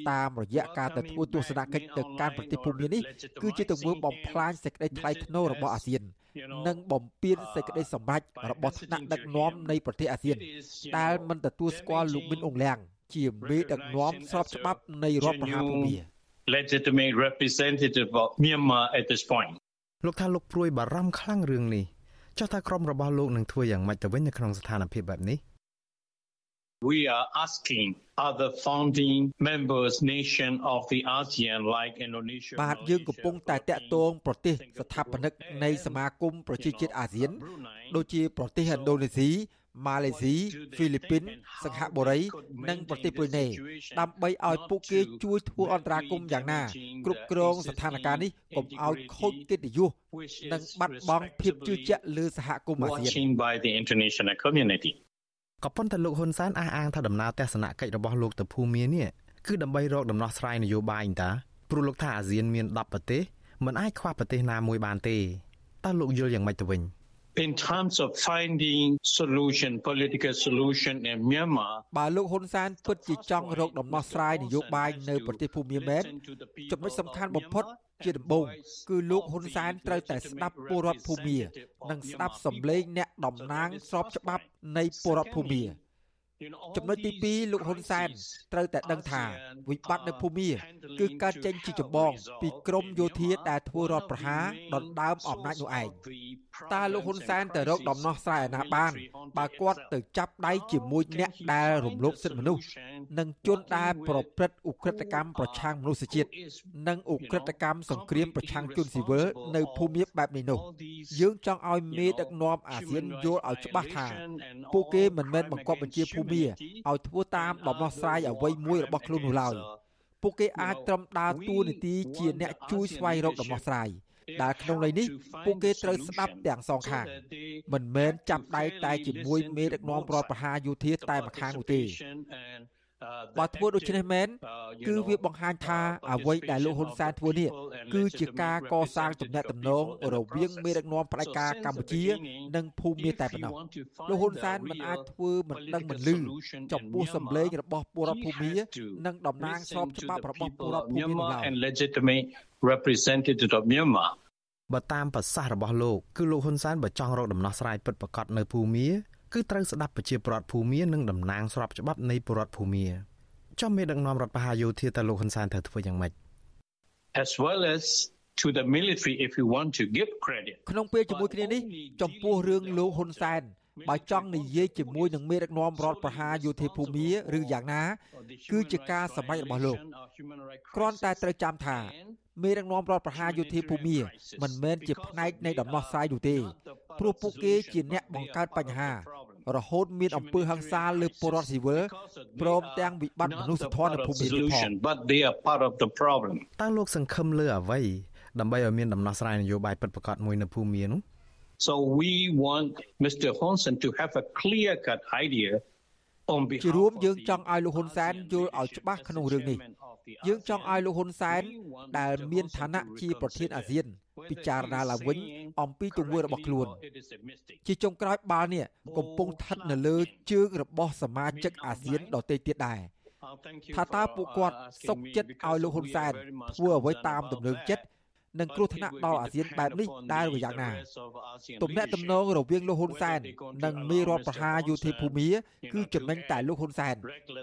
តាមរយៈការទៅធ្វើទស្សនកិច្ចទៅកាន់ប្រទេសភូមានេះគឺជាទង្វើបំផ្លាញសេចក្តីថ្លៃថ្នូររបស់អាស៊ាននិងបំពានសេចក្តីសម្រេចរបស់ថ្នាក់ដឹកនាំនៃប្រទេសអាស៊ានដែលមិនទទួលស្គាល់លោកមីនអងលៀងជាមេដឹកនាំស្របច្បាប់នៃរដ្ឋប្រហារភូមា legitimate representative of Myanmar at this point លោកថាលោកព្រួយបារម្ភខ្លាំងរឿងនេះចុះតើក្រុមរបស់លោកនឹងធ្វើយ៉ាងម៉េចទៅវិញនៅក្នុងស្ថានភាពបែបនេះ we are asking other founding members nation of the ASEAN like Indonesia បាទយើងកំពុងតែតាក់ទងប្រទេសស្ថាបនិកនៃសមាគមប្រជាជាតិអាស៊ាន ដូចជាប្រទេសឥណ្ឌូនេស៊ី ម៉ាឡេស៊ីហ្វីលីពីនសិង្ហបុរីនិងប្រទេសប្រ៊ុយណេដើម្បីឲ្យពួកគេជួយធ្វើអន្តរាគមន៍យ៉ាងណាគ្រប់គ្រងស្ថានភាពនេះកុំឲ្យខូចកិត្តិយសនិងបាត់បង់ភាពជឿជាក់លើសហគមន៍អាស៊ានក៏ប៉ុន្តែលោកហ៊ុនសែនអះអាងថាដំណើរទស្សនកិច្ចរបស់លោកទៅភូមានេះគឺដើម្បីរកដំណោះស្រាយនយោបាយតាព្រោះលោកថាអាស៊ានមាន10ប្រទេសមិនអាចខ្វះប្រទេសណាមួយបានទេតើលោកយល់យ៉ាងម៉េចទៅវិញ in terms of finding solution political solution in Myanmar បើលោកហ៊ុនសែនពិតជាចង់រកដំណោះស្រាយនយោបាយនៅប្រទេសភូមាមែនចំណុចសំខាន់បំផុតជាដំបូងគឺលោកហ៊ុនសែនត្រូវតែស្ដាប់ពលរដ្ឋភូមា និងស្ដាប់សម្លេងអ្នកតំណាងស្របច្បាប់នៃពលរដ្ឋភូមា ចំណុចទី2លោកហ៊ុនសែនត្រូវតែដឹងថាវិបត្តិនៅភូមាគឺកើតចេញជាចម្បងពីក្រមយោធាដែលធ្វើរដ្ឋប្រហារដណ្ដើមអំណាចនោះឯងតើលោកហ៊ុនសែនទៅរកដំណោះស្រាយណាបាន បើគាត់ទៅចាប់ដៃជាមួយអ្នកដែលរំលោភសិទ្ធិមនុស្សនិងជនដែលប្រព្រឹត្តឧក្រិដ្ឋកម្មប្រឆាំងមនុស្សជាតិនិងឧក្រិដ្ឋកម្មសង្គ្រាមប្រឆាំងជនស៊ីវិលនៅភូមិបែបនេះនោះយើងចង់ឲ្យមេដឹកនាំអាស៊ានយល់ឲ្យច្បាស់ថាពួកគេមិនមែនបង្កប់បញ្ជាភូមិឲ្យធ្វើតាមដំណោះស្រាយអ្វីមួយរបស់ខ្លួននោះឡើយពួកគេអាចត្រឹមដើរតួនាទីជាអ្នកជួយស្វែងរកដំណោះស្រាយដែលក្នុងន័យនេះពួកគេត្រូវស្ដាប់ទាំងសងខាងមិនមែនចាប់ដៃតែជាមួយមេដឹកនាំរដ្ឋប្រហារយោធាតែម្ខាងនោះទេ បើធ្វើដូច្នេះមែនគឺវាបង្ហាញថាអ្វីដែលលោកហ៊ុនសែនធ្វើនេះគឺជាការកសាងទំនាក់ទំនងរវាងមេដឹកនាំផ្ដាច់ការកម្ពុជា និងភូមិមាតែប៉ុណ្ណោះលោកហ៊ុនសែនមិនអាចធ្វើមិនដឹងមិនលឺចំពោះសម្លេងរបស់ពលរដ្ឋភូមិមានិងតំណាងស្របច្បាប់របស់ពលរដ្ឋភូមិមាឡើយបើតាមប្រសាសន៍របស់លោកគឺលោកហ៊ុនសែនបើចង់រកដំណោះស្រាយពិតប្រាកដនៅភូមា គឺត្រូវស្ដាប់ប្រជាពលរដ្ឋភូមានិងតំណាងស្របច្បាប់នៃពលរដ្ឋភូមាចំមេដឹកនាំរដ្ឋបហាយោធាតើលោកហ៊ុនសែនត្រូវធ្វើយ៉ាងម៉េច as well as to the military if you want to give credit ក្នុងពេលជាមួយគ្នានេះចំពោះរឿងលោកហ៊ុនសែនបើចង់និយាយជាមួយនឹងមេដឹកនាំរដ្ឋប្រហារយោធាភូមាឬយ៉ាងណា គឺជាការសម្រេចរបស់លោកគ្រាន់តែត្រូវចាំថា មេដឹកនាំរដ្ឋប្រហារយោធាភូមាមិនមែនជាផ្នែកនៃដំណោះស្រាយនោះទេព្រោះពួកគេជាអ្នកបង្កើតបញ្ហា រហូតមានអំពើហិង្សាលើពលរដ្ឋស៊ីវិលព្រមទាំងវិបត្តិមនុស្សធម៌នៅភូមិទៀតផងតើលោកសង្ឃឹមលើអ្វីដើម្បីឲ្យមានដំណោះស្រាយនយោបាយពិតប្រាកដមួយនៅភូមិនោះ So we want Mr. Honson to have a clear cut idea ជារួមយើងចង់ឲ្យលោកហ៊ុនសែនយល់ឲ្យច្បាស់ក្នុងរឿងនេះយើងចង់ឲ្យលោកហ៊ុនសែនដែលមានឋានៈជាប្រធានអាស៊ាន ពិចារណាឡើងវិញអំពីទង្វើរបស់ខ្លួន ជាចុងក្រោយបាល់នេះកំពុងស្ថិតនៅលើជើងរបស់សមាជិកអាស៊ានដទៃទៀតដែរថាតើពួកគាត់សុខចិត្តឲ្យលោកហ៊ុនសែនធ្វើអ្វីតាមទំនឹងចិត្ត និងគ្រោះថ្នាក់ដល់អាស៊ានបែបនេះដែលយ៉ាងណាទំនាក់ទំនងរវាងលោកហ៊ុនសែននិងមេរដ្ឋប្រហារយោធាភូមាគឺចំណេញតែលោកហ៊ុនសែន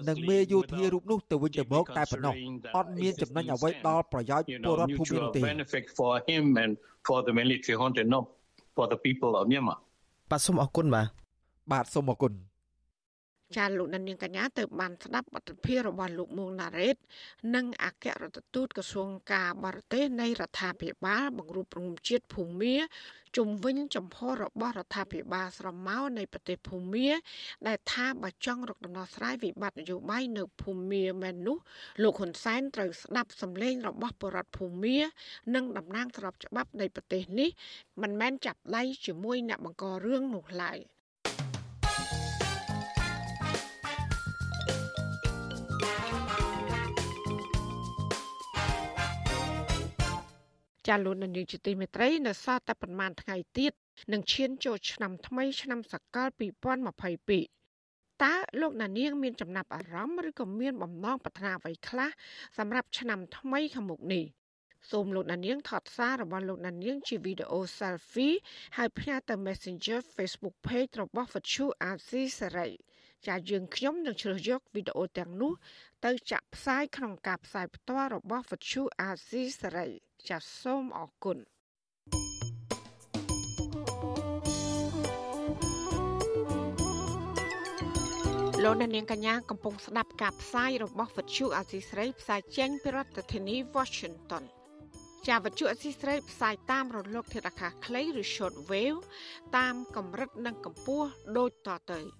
និងមេយោធារូបនោះទៅវិញទៅមកតែប៉ុណ្ណោះអត់មានចំណេញអ្វីដល់ប្រយោជន៍ពលរដ្ឋភូមិនោះទេ for the military hunter not for the people of Myanmar បាទសូមអរគុណបាទបាទសូមអរគុណ ចាលោកនាងកញ្ញាទៅបានស្ដាប់បទភិរបស់លោកមួងណារ៉េត និងអគ្គរដ្ឋទូតក្រសួងការបរទេសនៃរដ្ឋាភិបាលបង្រួបរងំជាតិភូមាជំវិញចំហរបស់រដ្ឋាភិបាលស្រមោលនៃប្រទេសភូមា ដែលថាបើចង់រកដំណោះស្រាយវិបត្តិនយោបាយនៅភូមាមែននោះលោកហ៊ុនសែនត្រូវស្ដាប់សម្លេងរបស់ពលរដ្ឋភូមា និងតំណាងស្របច្បាប់នៃប្រទេសនេះមិនមែនចាប់ដៃជាមួយអ្នកបង្ករឿងនោះឡើយ។ ចាលោកនាយកជាទីមេត្រីនៅសល់តែប្រហែលថ្ងៃទៀតនឹងឈានចូលឆ្នាំថ្មីឆ្នាំសកល2022តើលោកណានៀងមានចំណាប់អារម្មណ៍ឬក៏មានបំណងប្រាថ្នាអ្វីខ្លះសម្រាប់ឆ្នាំថ្មីខាងមុខនេះសូមលោកណានៀងថតសាររបស់លោកណានៀងជាវីដេអូ selfie ហើយផ្ញើទៅ Messenger Facebook page របស់ Fachu RC សេរី ចាយើងខ្ញុំនឹងជ្រើសយកវីដេអូទាំងនោះ ទៅចាក់ផ្សាយក្នុងការផ្សាយផ្ទាល់របស់ Fachu RC សេរីចាសសូមអរគុណលោកអ្នកនាងកញ្ញាកំពុងស្ដាប់ការផ្សាយរបស់វិទ្យុអាស៊ីស្រីផ្សាយចេញពីរដ្ឋធានី Washington ចាវិទ្យុអាស៊ីស្រីផ្សាយតាមរលកធាតុអាកាសខ្លីឬ short wave តាមកម្រិតនិងកម្ពស់ដូចតទៅ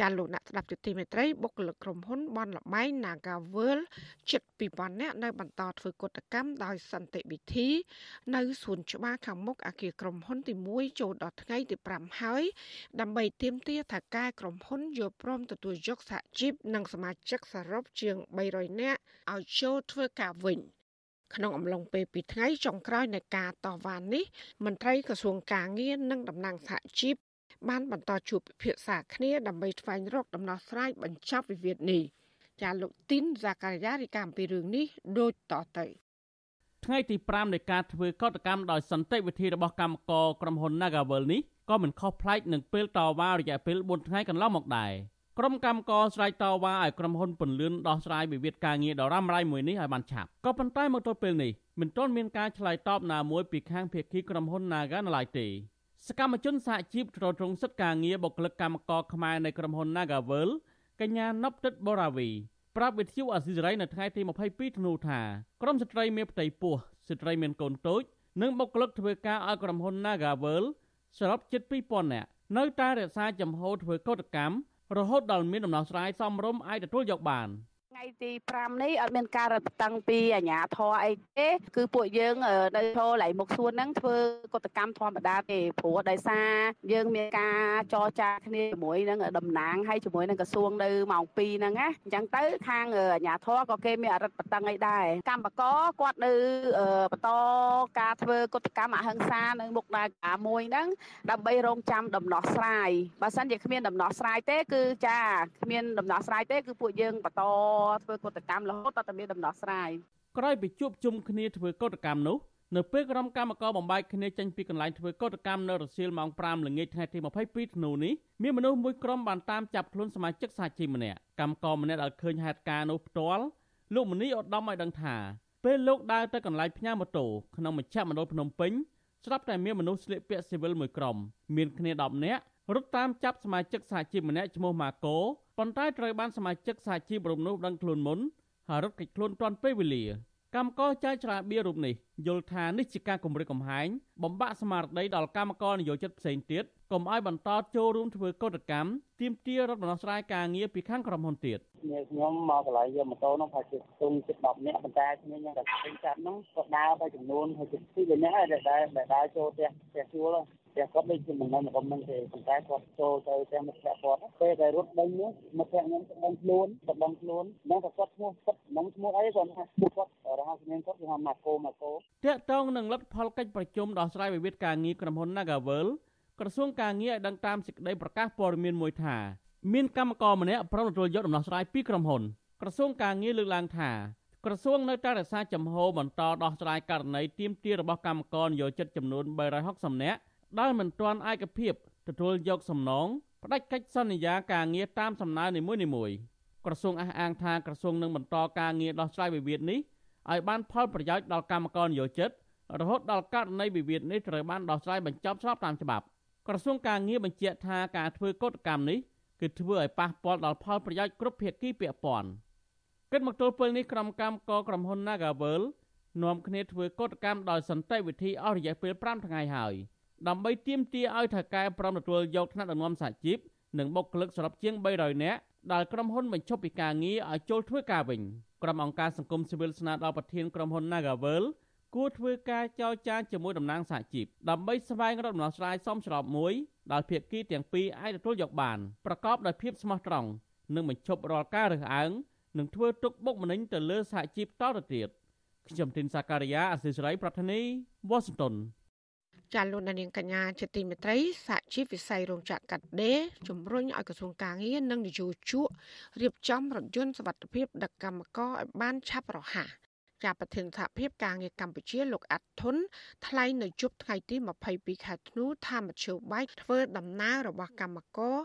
ចាលោកអ្នកស្ដាប់ទទីមេត្រីបុគ្គលិកក្រុមហ៊ុនបនលបែង Nagavel ជិត2000នាក់នៅបន្តធ្វើកតកម្មដោយសន្តិវិធី នៅសួនច្បារខាងមុខអគារក្រុមហ៊ុនទី1ចូលដល់ថ្ងៃទី5ហើយដើម្បីទាមទារថាការក្រុមហ៊ុនយល់ព្រមទទួលយកសហជីពនិងសមាជិកសរុបជាង300នាក់ឲ្យចូលធ្វើការវិញក្នុងអំឡុងពេលពីថ្ងៃចុងក្រោយនៃការតវ៉ានេះមន្ត្រីក្រសួងកាងារនិងតំណាងសហជីព បានបន្តជួបពិភាក្សាគ្នាដើម្បីស្វែងរកដំណោះស្រាយបញ្ចប់វិវាទនេះចាលោកទីនហ្សាការីយ៉ារីកាអំពីរឿងនេះដូចតទៅថ្ងៃទី5នៃការធ្វើកតកម្មដោយសន្តិវិធីរបស់កម្មករក្រុមហ៊ុន Nagavel នេះក៏មិនខុសប្លែកនឹងពេលតវ៉ារយៈពេល4ថ្ងៃកន្លងមកដែរកក្រុមកម្មករស្រែកតវ៉ាឲ្យក្រុមហ៊ុនពន្លឿនដោះស្រាយវិវាទការងារដ៏រ៉ាំរ៉ៃមួយនេះឲ្យបានឆាប់ក៏ប៉ុន្តែមកទល់ពេលនេះមិនទាន់មានការឆ្លើយតបណាមួយពីខាងភាគីក្រុមហ៊ុន Naga នៅឡើយទេ សកម្មជនសហជីពទ្រទ្រង់សិទ្ធិការងារបុគ្គលិកកម្មករខ្មែរនៃក្រុមហ៊ុន Nagavel កញ្ញាណប់ទឹកបូរ៉ាវីប្រាប់វិទ្យុអាស៊ីសេរីនៅថ្ងៃទី22ធ្នូថាក្រុមស្ត្រីមានផ្ទៃពោះស្ត្រីមានកូនតូចនិងបុគ្គលិកធ្វើការឲ្យក្រុមហ៊ុន Nagavel សរុបជិត2000នាក់នៅតែរក្សាចំហធ្វើកោតកម្មរហូតដល់មានដំណោះស្រាយសមរម្យអាចទទួលយកបាន។ ថ្ងៃទី5នេះអត់មានការរឹតបន្តឹងពីអាជ្ញាធរអីទេគឺពួកយើងនៅចូលឡៃមុខសួនហ្នឹងធ្វើកតកម្មធម្មតាទេព្រោះដោយសារយើងមានការចរចាគ្នាជាមួយនឹងតំណាងហើយជាមួយនឹងក្រសួងនៅម៉ោង2ហ្នឹងណាអញ្ចឹងទៅខាងអាជ្ញាធរក៏គេមានអរិតបន្តឹងអីដែរកម្មបកគាត់នៅបន្តការធ្វើកតកម្មអហិង្សានៅមុខដាកាមួយហ្នឹងដើម្បីរងចាំដំណោះស្រាយបើសិនជាគ្មានដំណោះស្រាយទេគឺចាគ្មានដំណោះស្រាយទេគឺពួកយើងបន្តធ្វើកតកម្មរហូតដល់តែមានដំណោះស្រាយក្រោយពីជួបជុំគ្នាធ្វើកតកម្មនោះនៅពេលក្រុមកម្មការបំបាយគ្នាចេញពីកន្លែងធ្វើកតកម្មនៅរសៀលម៉ោង5ល្ងាចថ្ងៃទី22ធ្នូនេះមានមនុស្សមួយក្រុមបានតាមចាប់ខ្លួនសមាជិកសហជីពម្នាក់កម្មករម្នាក់ដែលឃើញហេតុការណ៍នោះផ្ទាល់លោកមនីឧត្តមឲ្យដឹងថាពេលលោកដើរទៅកន្លែងផ្ញើម៉ូតូក្នុងមជ្ឈមណ្ឌលភ្នំពេញស្រាប់តែមានមនុស្សស្លៀកពាក់ស៊ីវិលមួយក្រុមមានគ្នា10នាក់ រត់តាមចាប់សមាជិកសហជីពម្នាក់ឈ្មោះម៉ាកូប៉ុន្តែត្រូវបានសមាជិកសហជីពរំនោះដឹងខ្លួនមុនហើយរត់គេចខ្លួនទាន់ពេលវេលាកម្មករចៅច្រាបៀរូបនេះយល់ថានេះជាការគម្រិតកំហែងបំបាក់ស្មារតីដល់កម្មករនយោជិតផ្សេងទៀតកុំឲ្យបន្តចូលរួមធ្វើកតកម្មទាមទាររដ្ឋដំណោះស្រាយការងារពីខាងក្រុមហ៊ុនទៀតខ្ញុំមកកន្លែងយកម៉ូតូនោះប្រហែលជាទុំជិត10នាក់ប៉ុន្តែខ្ញុំยังតែឃើញចាប់ហ្នឹងក៏ដើរទៅចំនួនហើយជិត2នាក់ដែលដែលដើរចូលផ្ទះផ្ទះជួល តែគាត់ដូចជាមិននៅមកមិនទេប៉ុន្តែគាត់ចូលទៅផ្ទះមិត្តភក្តិគាត់ពេលដែលរត់ដេញនោះមិត្តភក្តិខ្ញុំក៏ដឹងខ្លួនក៏ដឹងខ្លួនហ្នឹងក៏គាត់ឈ្មោះគាត់មិនឈ្មោះអីគាត់ថាឈ្មោះគាត់រហ័សនាមគាត់គឺថាម៉ាកូម៉ាកូតាក់ទងនឹងលទ្ធផលកិច្ចប្រជុំដោះស្រាយវិវាទការងារក្រុមហ៊ុន Nagavel ក្រសួងការងារឲ្យដឹងតាមសេចក្តីប្រកាសព័ត៌មានមួយថាមានកម្មករម្នាក់ប្រំទទួលយកដំណោះស្រាយពីក្រុមហ៊ុនក្រសួងការងារលើកឡើងថាក្រសួងនៅតែរក្សាចំហបន្តដោះស្រាយករណីទាមទាររបស់កម្មករនយោជិតចំនួន360នាក់ ដែលមិនទាន់ឯកភាពទទួលយកសំណងផ្ដាច់កិច្ចសន្យាការងារតាមសំណើនីមួយៗក្រសួងអះអាងថាក្រសួងនឹងបន្តការងារដោះស្រាយវិវាទនេះឲ្យបានផលប្រយោជន៍ដល់កម្មករនយោជិតរហូតដល់ករណីវិវាទនេះត្រូវបានដោះស្រាយបញ្ចប់ស្របតាមច្បាប់ក្រសួងការងារបញ្ជាក់ថាការធ្វើកតកម្មនេះគឺធ្វើឲ្យប៉ះពាល់ដល់ផលប្រយោជន៍គ្រប់ភាគីពាក់ព័ន្ធគិតមកទល់ពេលនេះក្រុមកម្មករក្រុមហ៊ុន Nagavel នាំគ្នាធ្វើកតកម្មដោយសន្តិវិធីអស់រយៈពេល5ថ្ងៃហើយ ដើម្បីទាមទារឲ្យថៅកែប្រំទទួលយកថ្នាក់ដឹកនាំសហជីពនិងបុគ្គលិកសរុបជាង300នាក់ដែលក្រុមហ៊ុនបញ្ឈប់ពីការងារឲ្យចូលធ្វើការវិញក្រុមអង្គការសង្គមស៊ីវិលស្នើដល់ប្រធានក្រុមហ៊ុន Nagavel គួរធ្វើការចរចាជាមួយតំណាងសហជីពដើម្បីស្វែងរកដំណោះស្រាយសមស្របមួយដែលភាគីទាំងពីរអាចទទួលយកបានប្រកបដោយភាពស្មោះត្រង់និងបញ្ឈប់រាល់ការរើសអើងនិងធ្វើទុកបុកម្នេញទៅលើសហជីពតទៅទៀតខ្ញុំទីនសាការីយ៉ាអសិសរីប្រធានីវ៉ាស៊ីនតោន ចាលោកនាងកញ្ញាជាទីមេត្រីសហជីពវិស័យរោងចក្រកាត់ដេរជំរុញឲ្យក្រសួងការងារនិងនយោជករៀបចំរថយន្តសវត្ថិភាពដឹកកម្មករឲ្យបានឆាប់រហ័ស ចាប់ប្រធានសហភាពការងារកម្ពុជាលោកអាត់ធុនថ្លែងនៅជប់ថ្ងៃទី22ខែធ្នូថាមជ្ឈបាយធ្វើដំណើររបស់កម្មករ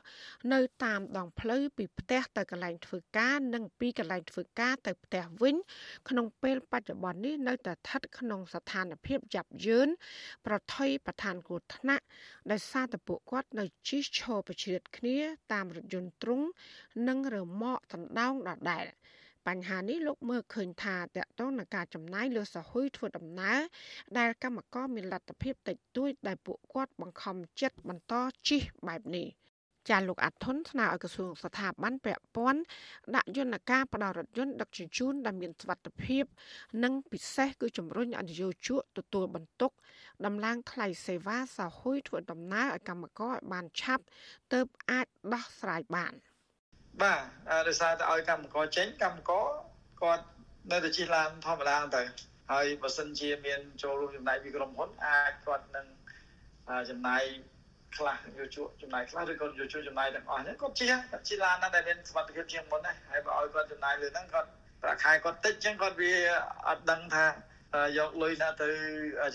នៅតាមដងផ្លូវពីផ្ទះទៅកន្លែងធ្វើការនិងពីកន្លែងធ្វើការទៅផ្ទះវិញ ក្នុងពេលបច្ចុប្បន្ននេះនៅតែស្ថិតក្នុងស្ថានភាពយ៉ាប់យ៉ឺនប្រថុយប្រឋានគ្រោះថ្នាក់ដោយសារតែពួកគាត់នៅជិះឈរប្រជ្រៀតគ្នា តាមរថយន្តទ្រុងនិងរមាក់ដណ្ដោងដដែល។ បញ្ហានេះលោកមើលឃើញថាតកតងនឹងការចំណាយលើសហុយធ្វើដំណើរដែលកម្មករមានលទ្ធភាពតិចតួចដែលពួកគាត់បង្ខំចិត្តបន្តជិះបែបនេះចាលោកអាត់ធុនស្នើឲ្យក្រសួងស្ថាប័នពាក់ព័ន្ធដាក់យន្តការផ្ដល់រថយន្តដឹកជញ្ជូនដែលមានសុវត្ថិភាព និងពិសេសគឺជំរុញអនុយោជកទទួលបន្ទុកដំឡើងថ្លៃសេវាសហុយធ្វើដំណើរឲ្យកម្មករឲ្យបានឆាប់ទើបអាចដោះស្រាយបាន។ បាទដោយសារតែឲ្យកម្មករចេញកម្មករគាត់នៅតែជិះឡានធម្មតាទៅហើយបើសិនជាមានចូលរួមចំណាយពីក្រុមហ៊ុនអាចគាត់នឹងចំណាយខ្លះយោជកចំណាយខ្លះឬក៏យោជកចំណាយទាំងអស់ហ្នឹងគាត់ជិះគាត់ជិះឡានណាដែលមានសុវត្ថិភាពជាងមុនដែរហើយបើឲ្យគាត់ចំណាយលើហ្នឹងគាត់ប្រាក់ខែគាត់តិចចឹងគាត់វាអត់ដឹងថាយកលុយណាទៅ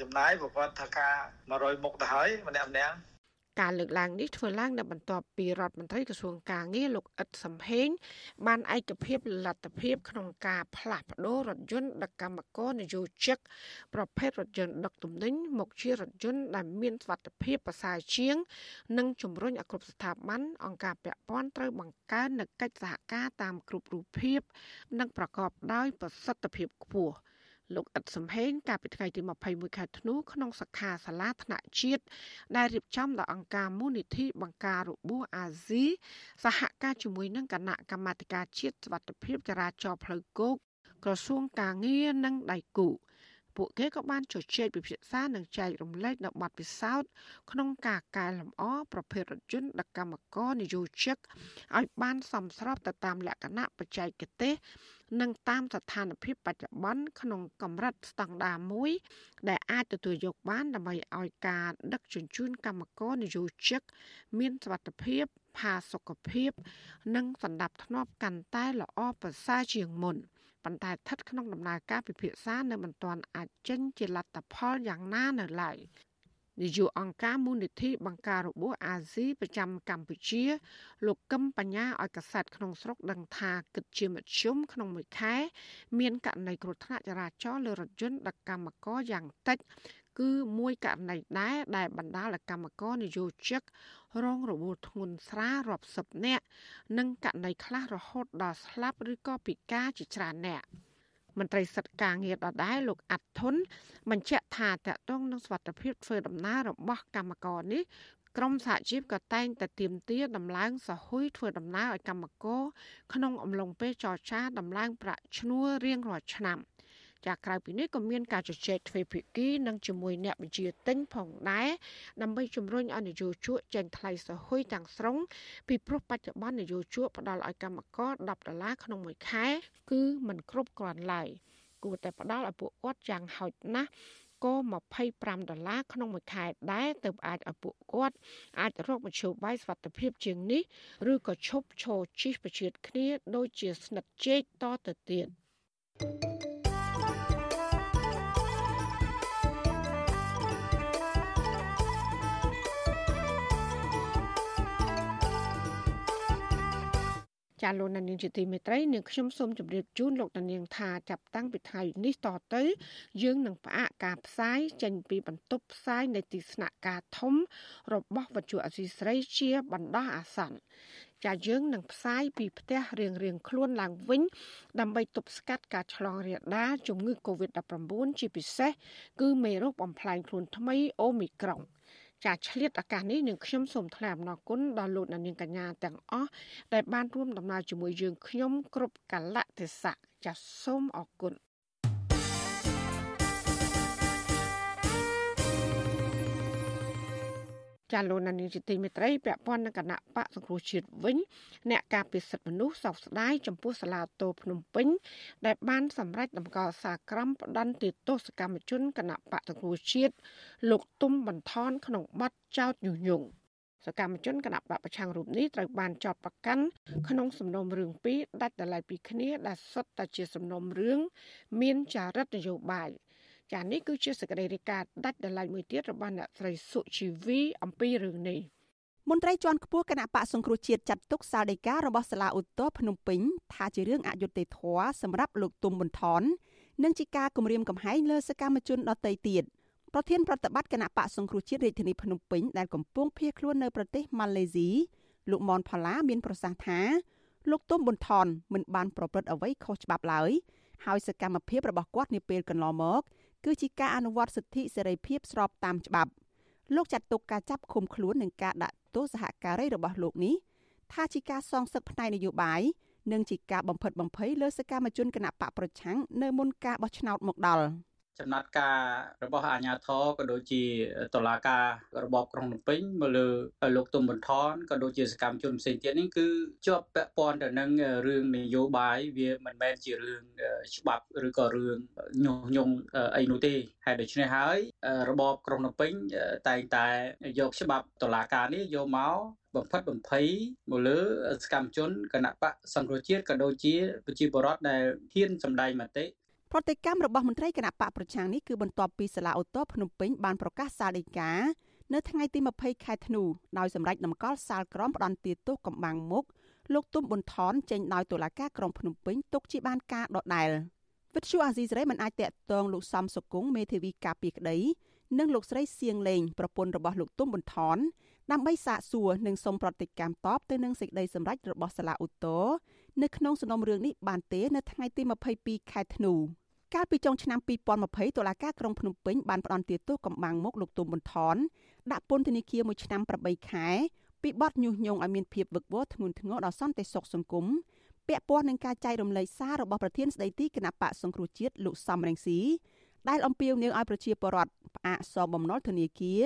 ចំណាយព្រោះគាត់ថាការ100មុខទៅហើយម្នាក់ម្នាក់ ការលើកឡើងនេះធ្វើឡើងនៅបន្ទាប់ពីរដ្ឋមន្ត្រីក្រសួងកាងារលោកអ៊ិតសំហេងបានឯកភាពលទ្ធភាពក្នុងការផ្លាស់ប្តូររថយន្តដឹកកម្មករនយោជិកប្រភេទរថយន្តដឹកទំនិញមកជារថយន្តដែលមានសុវត្ថិភាពប្រសើរជាង និងជំរុញឲ្យគ្រប់ស្ថាប័នអង្គការពាក់ព័ន្ធត្រូវបង្កើននូវកិច្ចសហការតាមគ្រប់រូបភាព និងប្រកបដោយប្រសិទ្ធភាពខ្ពស់។ លោកអ៊ិតសំហេងកាលពីថ្ងៃទី21ខែធ្នូក្នុងសខាសាលាថ្នាក់ជាតិដែលរៀបចំដោយអង្គការមូលនិធិបង្ការរបួសអាស៊ីសហការជាមួយនឹងគណៈកម្មាធិការជាតិសុវត្ថិភាពចរាចរណ៍ផ្លូវគោកក្រសួងកាងារនិងដៃគូ ពួកគេក៏បានជជែកពិភាក្សានិងចែករំលែកនៅបទពិសោធន៍ក្នុងការកែលម្អប្រភេទរថយន្តដឹកកម្មករនិយោជិកឲ្យបានសមស្របទៅតាមលក្ខណៈបច្ចេកទេសនិងតាមស្ថានភាពបច្ចុប្បន្នក្នុងកម្រិតស្តង់ដារមួយ ដែលអាចទទួលយកបានដើម្បីឲ្យការដឹកជញ្ជូនកម្មករនយោជិកមានសុវត្ថិភាពផាសុកភាព និងសន្តិភាពកាន់តែល្អប្រសើរជាងមុន ប៉ុន្តែស្ថិតក្នុងដំណើរការពិភាក្សានៅមិនទាន់អាចចេញជាលទ្ធផលយ៉ាងណានៅឡើយនាយកអង្គការមូលនិធិបង្ការរបួសអាស៊ីប្រចាំកម្ពុជា លោកកឹមបញ្ញាឲ្យកសែតក្នុងស្រុកដឹងថាគិតជាមធ្យមក្នុងមួយខែ មានករណីគ្រោះថ្នាក់ចរាចរណ៍លើរថយន្តដឹកកម្មករយ៉ាងតិចគឺមួយករណីដែរដែលបណ្ដាលឲ្យកម្មករនយោជិក រងរបួសធ្ងន់ស្រាលរាប់សិបនាក់និងករណីខ្លះរហូតដល់ស្លាប់ឬក៏ពិការជាច្រើននាក់។មន្ត្រីសិទ្ធិការងារដដែលលោកអាត់ធុនបញ្ជាក់ថាតកតងនឹងសវត្ថភាពធ្វើដំណើររបស់កម្មករនេះក្រមសហជីពក៏តែងតែទៀមទាដំឡើងសហុយធ្វើដំណើរឲ្យកម្មករក្នុងអំឡុងពេលចរចាដំឡើងប្រាក់ឈ្នួលរៀងរាល់ឆ្នាំ។ ចាក្រៅពីនេះក៏មានការជជែកទ្វេភាគីនិងជាមួយអ្នកបញ្ជាទិញផងដែរដើម្បីជំរុញឲ្យនយោជកចេញថ្លៃសហុយទាំងស្រុងពីព្រោះបច្ចុប្បន្ននយោជកផ្ដល់ឲ្យកម្មករ10ដុល្លារក្នុងមួយខែ គឺមិនគ្រប់គ្រាន់ឡើយគួរតែផ្ដល់ឲ្យពួកគាត់យ៉ាងហោចណាស់ក៏25ដុល្លារក្នុងមួយខែដែរទើបអាចឲ្យពួកគាត់អាចរកមធ្យោបាយសុវត្ថិភាពជាងនេះឬក៏ឈប់ឈរជិះប្រជៀតគ្នា ដូចជាស្និទ្ធជែកតទៅទៀត thank you ចាលោកនាងជាទីមេត្រីនាងខ្ញុំសូមជម្រាបជូនលោកនាងថាចាប់តាំងពីថ្ងៃនេះតទៅ យើងនឹងផ្អាកការផ្សាយចេញពីបន្ទប់ផ្សាយនៃទីស្នាក់ការធំ របស់វិទ្យុអសីស្រីជាបណ្ដោះអាសន្នចាយើងនឹងផ្សាយពីផ្ទះរៀងរៀងខ្លួនឡើងវិញ ដើម្បីទប់ស្កាត់ការឆ្លងរាលដាលជំងឺ Covid-19 ជាពិសេសគឺមេរោគបំផ្លាញខ្លួនថ្មីអូមីក្រុង ចាឆ្លៀតឱកាសនេះនឹងខ្ញុំសូមថ្លែងអំណរគុណដល់លោកនាងកញ្ញាទាំងអស់ដែលបានរួមដំណើរជាមួយយើងខ្ញុំគ្រប់កលៈទេសៈចាសូមអរគុណ ចាលោកនានីជាទីមេត្រីពាក់ព័ន្ធនឹងគណៈបកសង្គ្រោះជាតិវិញ អ្នកការពិសិដ្ឋមនុស្សសោកស្ដាយចំពោះសាលាតោភ្នំពេញ ដែលបានសម្រេចតម្កល់សាក្រមផ្ដន្ទាទោសកម្មជនគណៈបកសង្គ្រោះជាតិលោកទុំបន្ថនក្នុងបទចោទញុះញង់សកម្មជនគណៈបកប្រឆាំងរូបនេះត្រូវបានចោទប្រកាន់ក្នុងសំណុំរឿងពីរដាច់ដライពីគ្នាដែលសុទ្ធតែជាសំណុំរឿងមានចារិតនយោបាយ ចានេះគឺជាសកម្មភាពការដាច់ដライមួយទៀតរបស់អ្នកស្រីសុជីវីអំពីរឿងនេះមន្ត្រីជាន់ខ្ពស់គណៈបកសង្គ្រោះជាតិចាត់ទុកសាលដីការបស់សាលាឧទ្ធរភ្នំពេញថាជារឿងអយុត្តិធម៌សម្រាប់លោកទុំប៊ុនថននិងជាការគំរាមកំហែងលើសកម្មជនដទៃទៀតប្រធានប្រតិបត្តិគណៈបកសង្គ្រោះជាតិរាជធានីភ្នំពេញដែលកំពុងភៀសខ្លួននៅប្រទេសម៉ាឡេស៊ីលោកមនផល្លាមានប្រសាសន៍ថាលោកទុំប៊ុនថនមិនបានប្រព្រឹត្តអ្វីខុសច្បាប់ឡើយហើយសកម្មភាពរបស់គាត់នាពេលកន្លងមក គឺជាការអនុវត្តសិទ្ធិសេរីភាពស្របតាមច្បាប់លោកចាត់ទុកការចាប់ឃុំខ្លួននិងការដាក់ទោសសហការីរបស់លោកនេះថាជាការសងសឹកផ្នែកនយោបាយនិងជាការបំផិតបំភ័យលើសកម្មជនគណៈបកប្រឆាំងនៅមុនការបោះឆ្នោតមកដល់។ ចំណាត់ការរបស់អាជ្ញាធរក៏ដូចជាតឡាការរបបក្រុងភ្នំពេញមកលើលោកទុំបន្ថនក៏ដូចជាសកម្មជនផ្សេងទៀតនេះគឺជាប់ពាក់ព័ន្ធទៅនឹងរឿងនយោបាយវាមិនមែនជារឿងច្បាប់ឬក៏រឿងញុះញង់អីនោះទេហើយដូច្នេះហើយរបបក្រុងភ្នំពេញតែងតែយកច្បាប់តឡាការនេះយកមកបំផិតបំភ័យមកលើសកម្មជនគណៈបកសង្គ្រោះជាតិក៏ដូចជាប្រជាពលរដ្ឋដែលហ៊ានសម្ដែងមតិ ប្រតិកម្មរបស់មន្ត្រីគណៈបកប្រឆាំងនេះគឺបន្ទាប់ពីសាលាឧទ្ធរភ្នំពេញបានប្រកាសសាលដីកានៅថ្ងៃទី20ខែធ្នូដោយសម្រេចដំកល់សាលក្រមផ្ដន្ទាទោសកំបាំងមុខលោកទុំប៊ុនថនចេញដោយតុលាការក្រុងភ្នំពេញទុកជាបានការដដែលវិទ្យុអាស៊ីសេរីមិនអាចតាក់ទងលោកសំសុគង្គមេធាវីការពីក្តីនិងលោកស្រីសៀងលេងប្រពន្ធរបស់លោកទុំប៊ុនថនដើម្បីសាកសួរនិងសុំប្រតិកម្មតបទៅនឹងសេចក្តីសម្រេចរបស់សាលាឧទ្ធរនៅក្នុងសំណុំរឿងនេះបានទេនៅថ្ងៃទី22ខែធ្នូ កាលពីចុងឆ្នាំ2020តុលាការក្រុងភ្នំពេញបានផ្តន្ទាទោសកំបាំងមុខលោកទុំប៊ុនថនដាក់ពន្ធនាគារមួយឆ្នាំ8ខែពីបទញុះញង់ឲ្យមានភាពវឹកវរធ្ងន់ធ្ងរដល់សន្តិសុខសង្គមពាក់ព័ន្ធនឹងការចែករំលែកសាររបស់ប្រធានស្ដីទីគណៈបកសង្គ្រោះជាតិលោកសំរងស៊ីដែលអំពាវនាវឲ្យប្រជាពលរដ្ឋផ្អាកសងបំណុលធនាគារ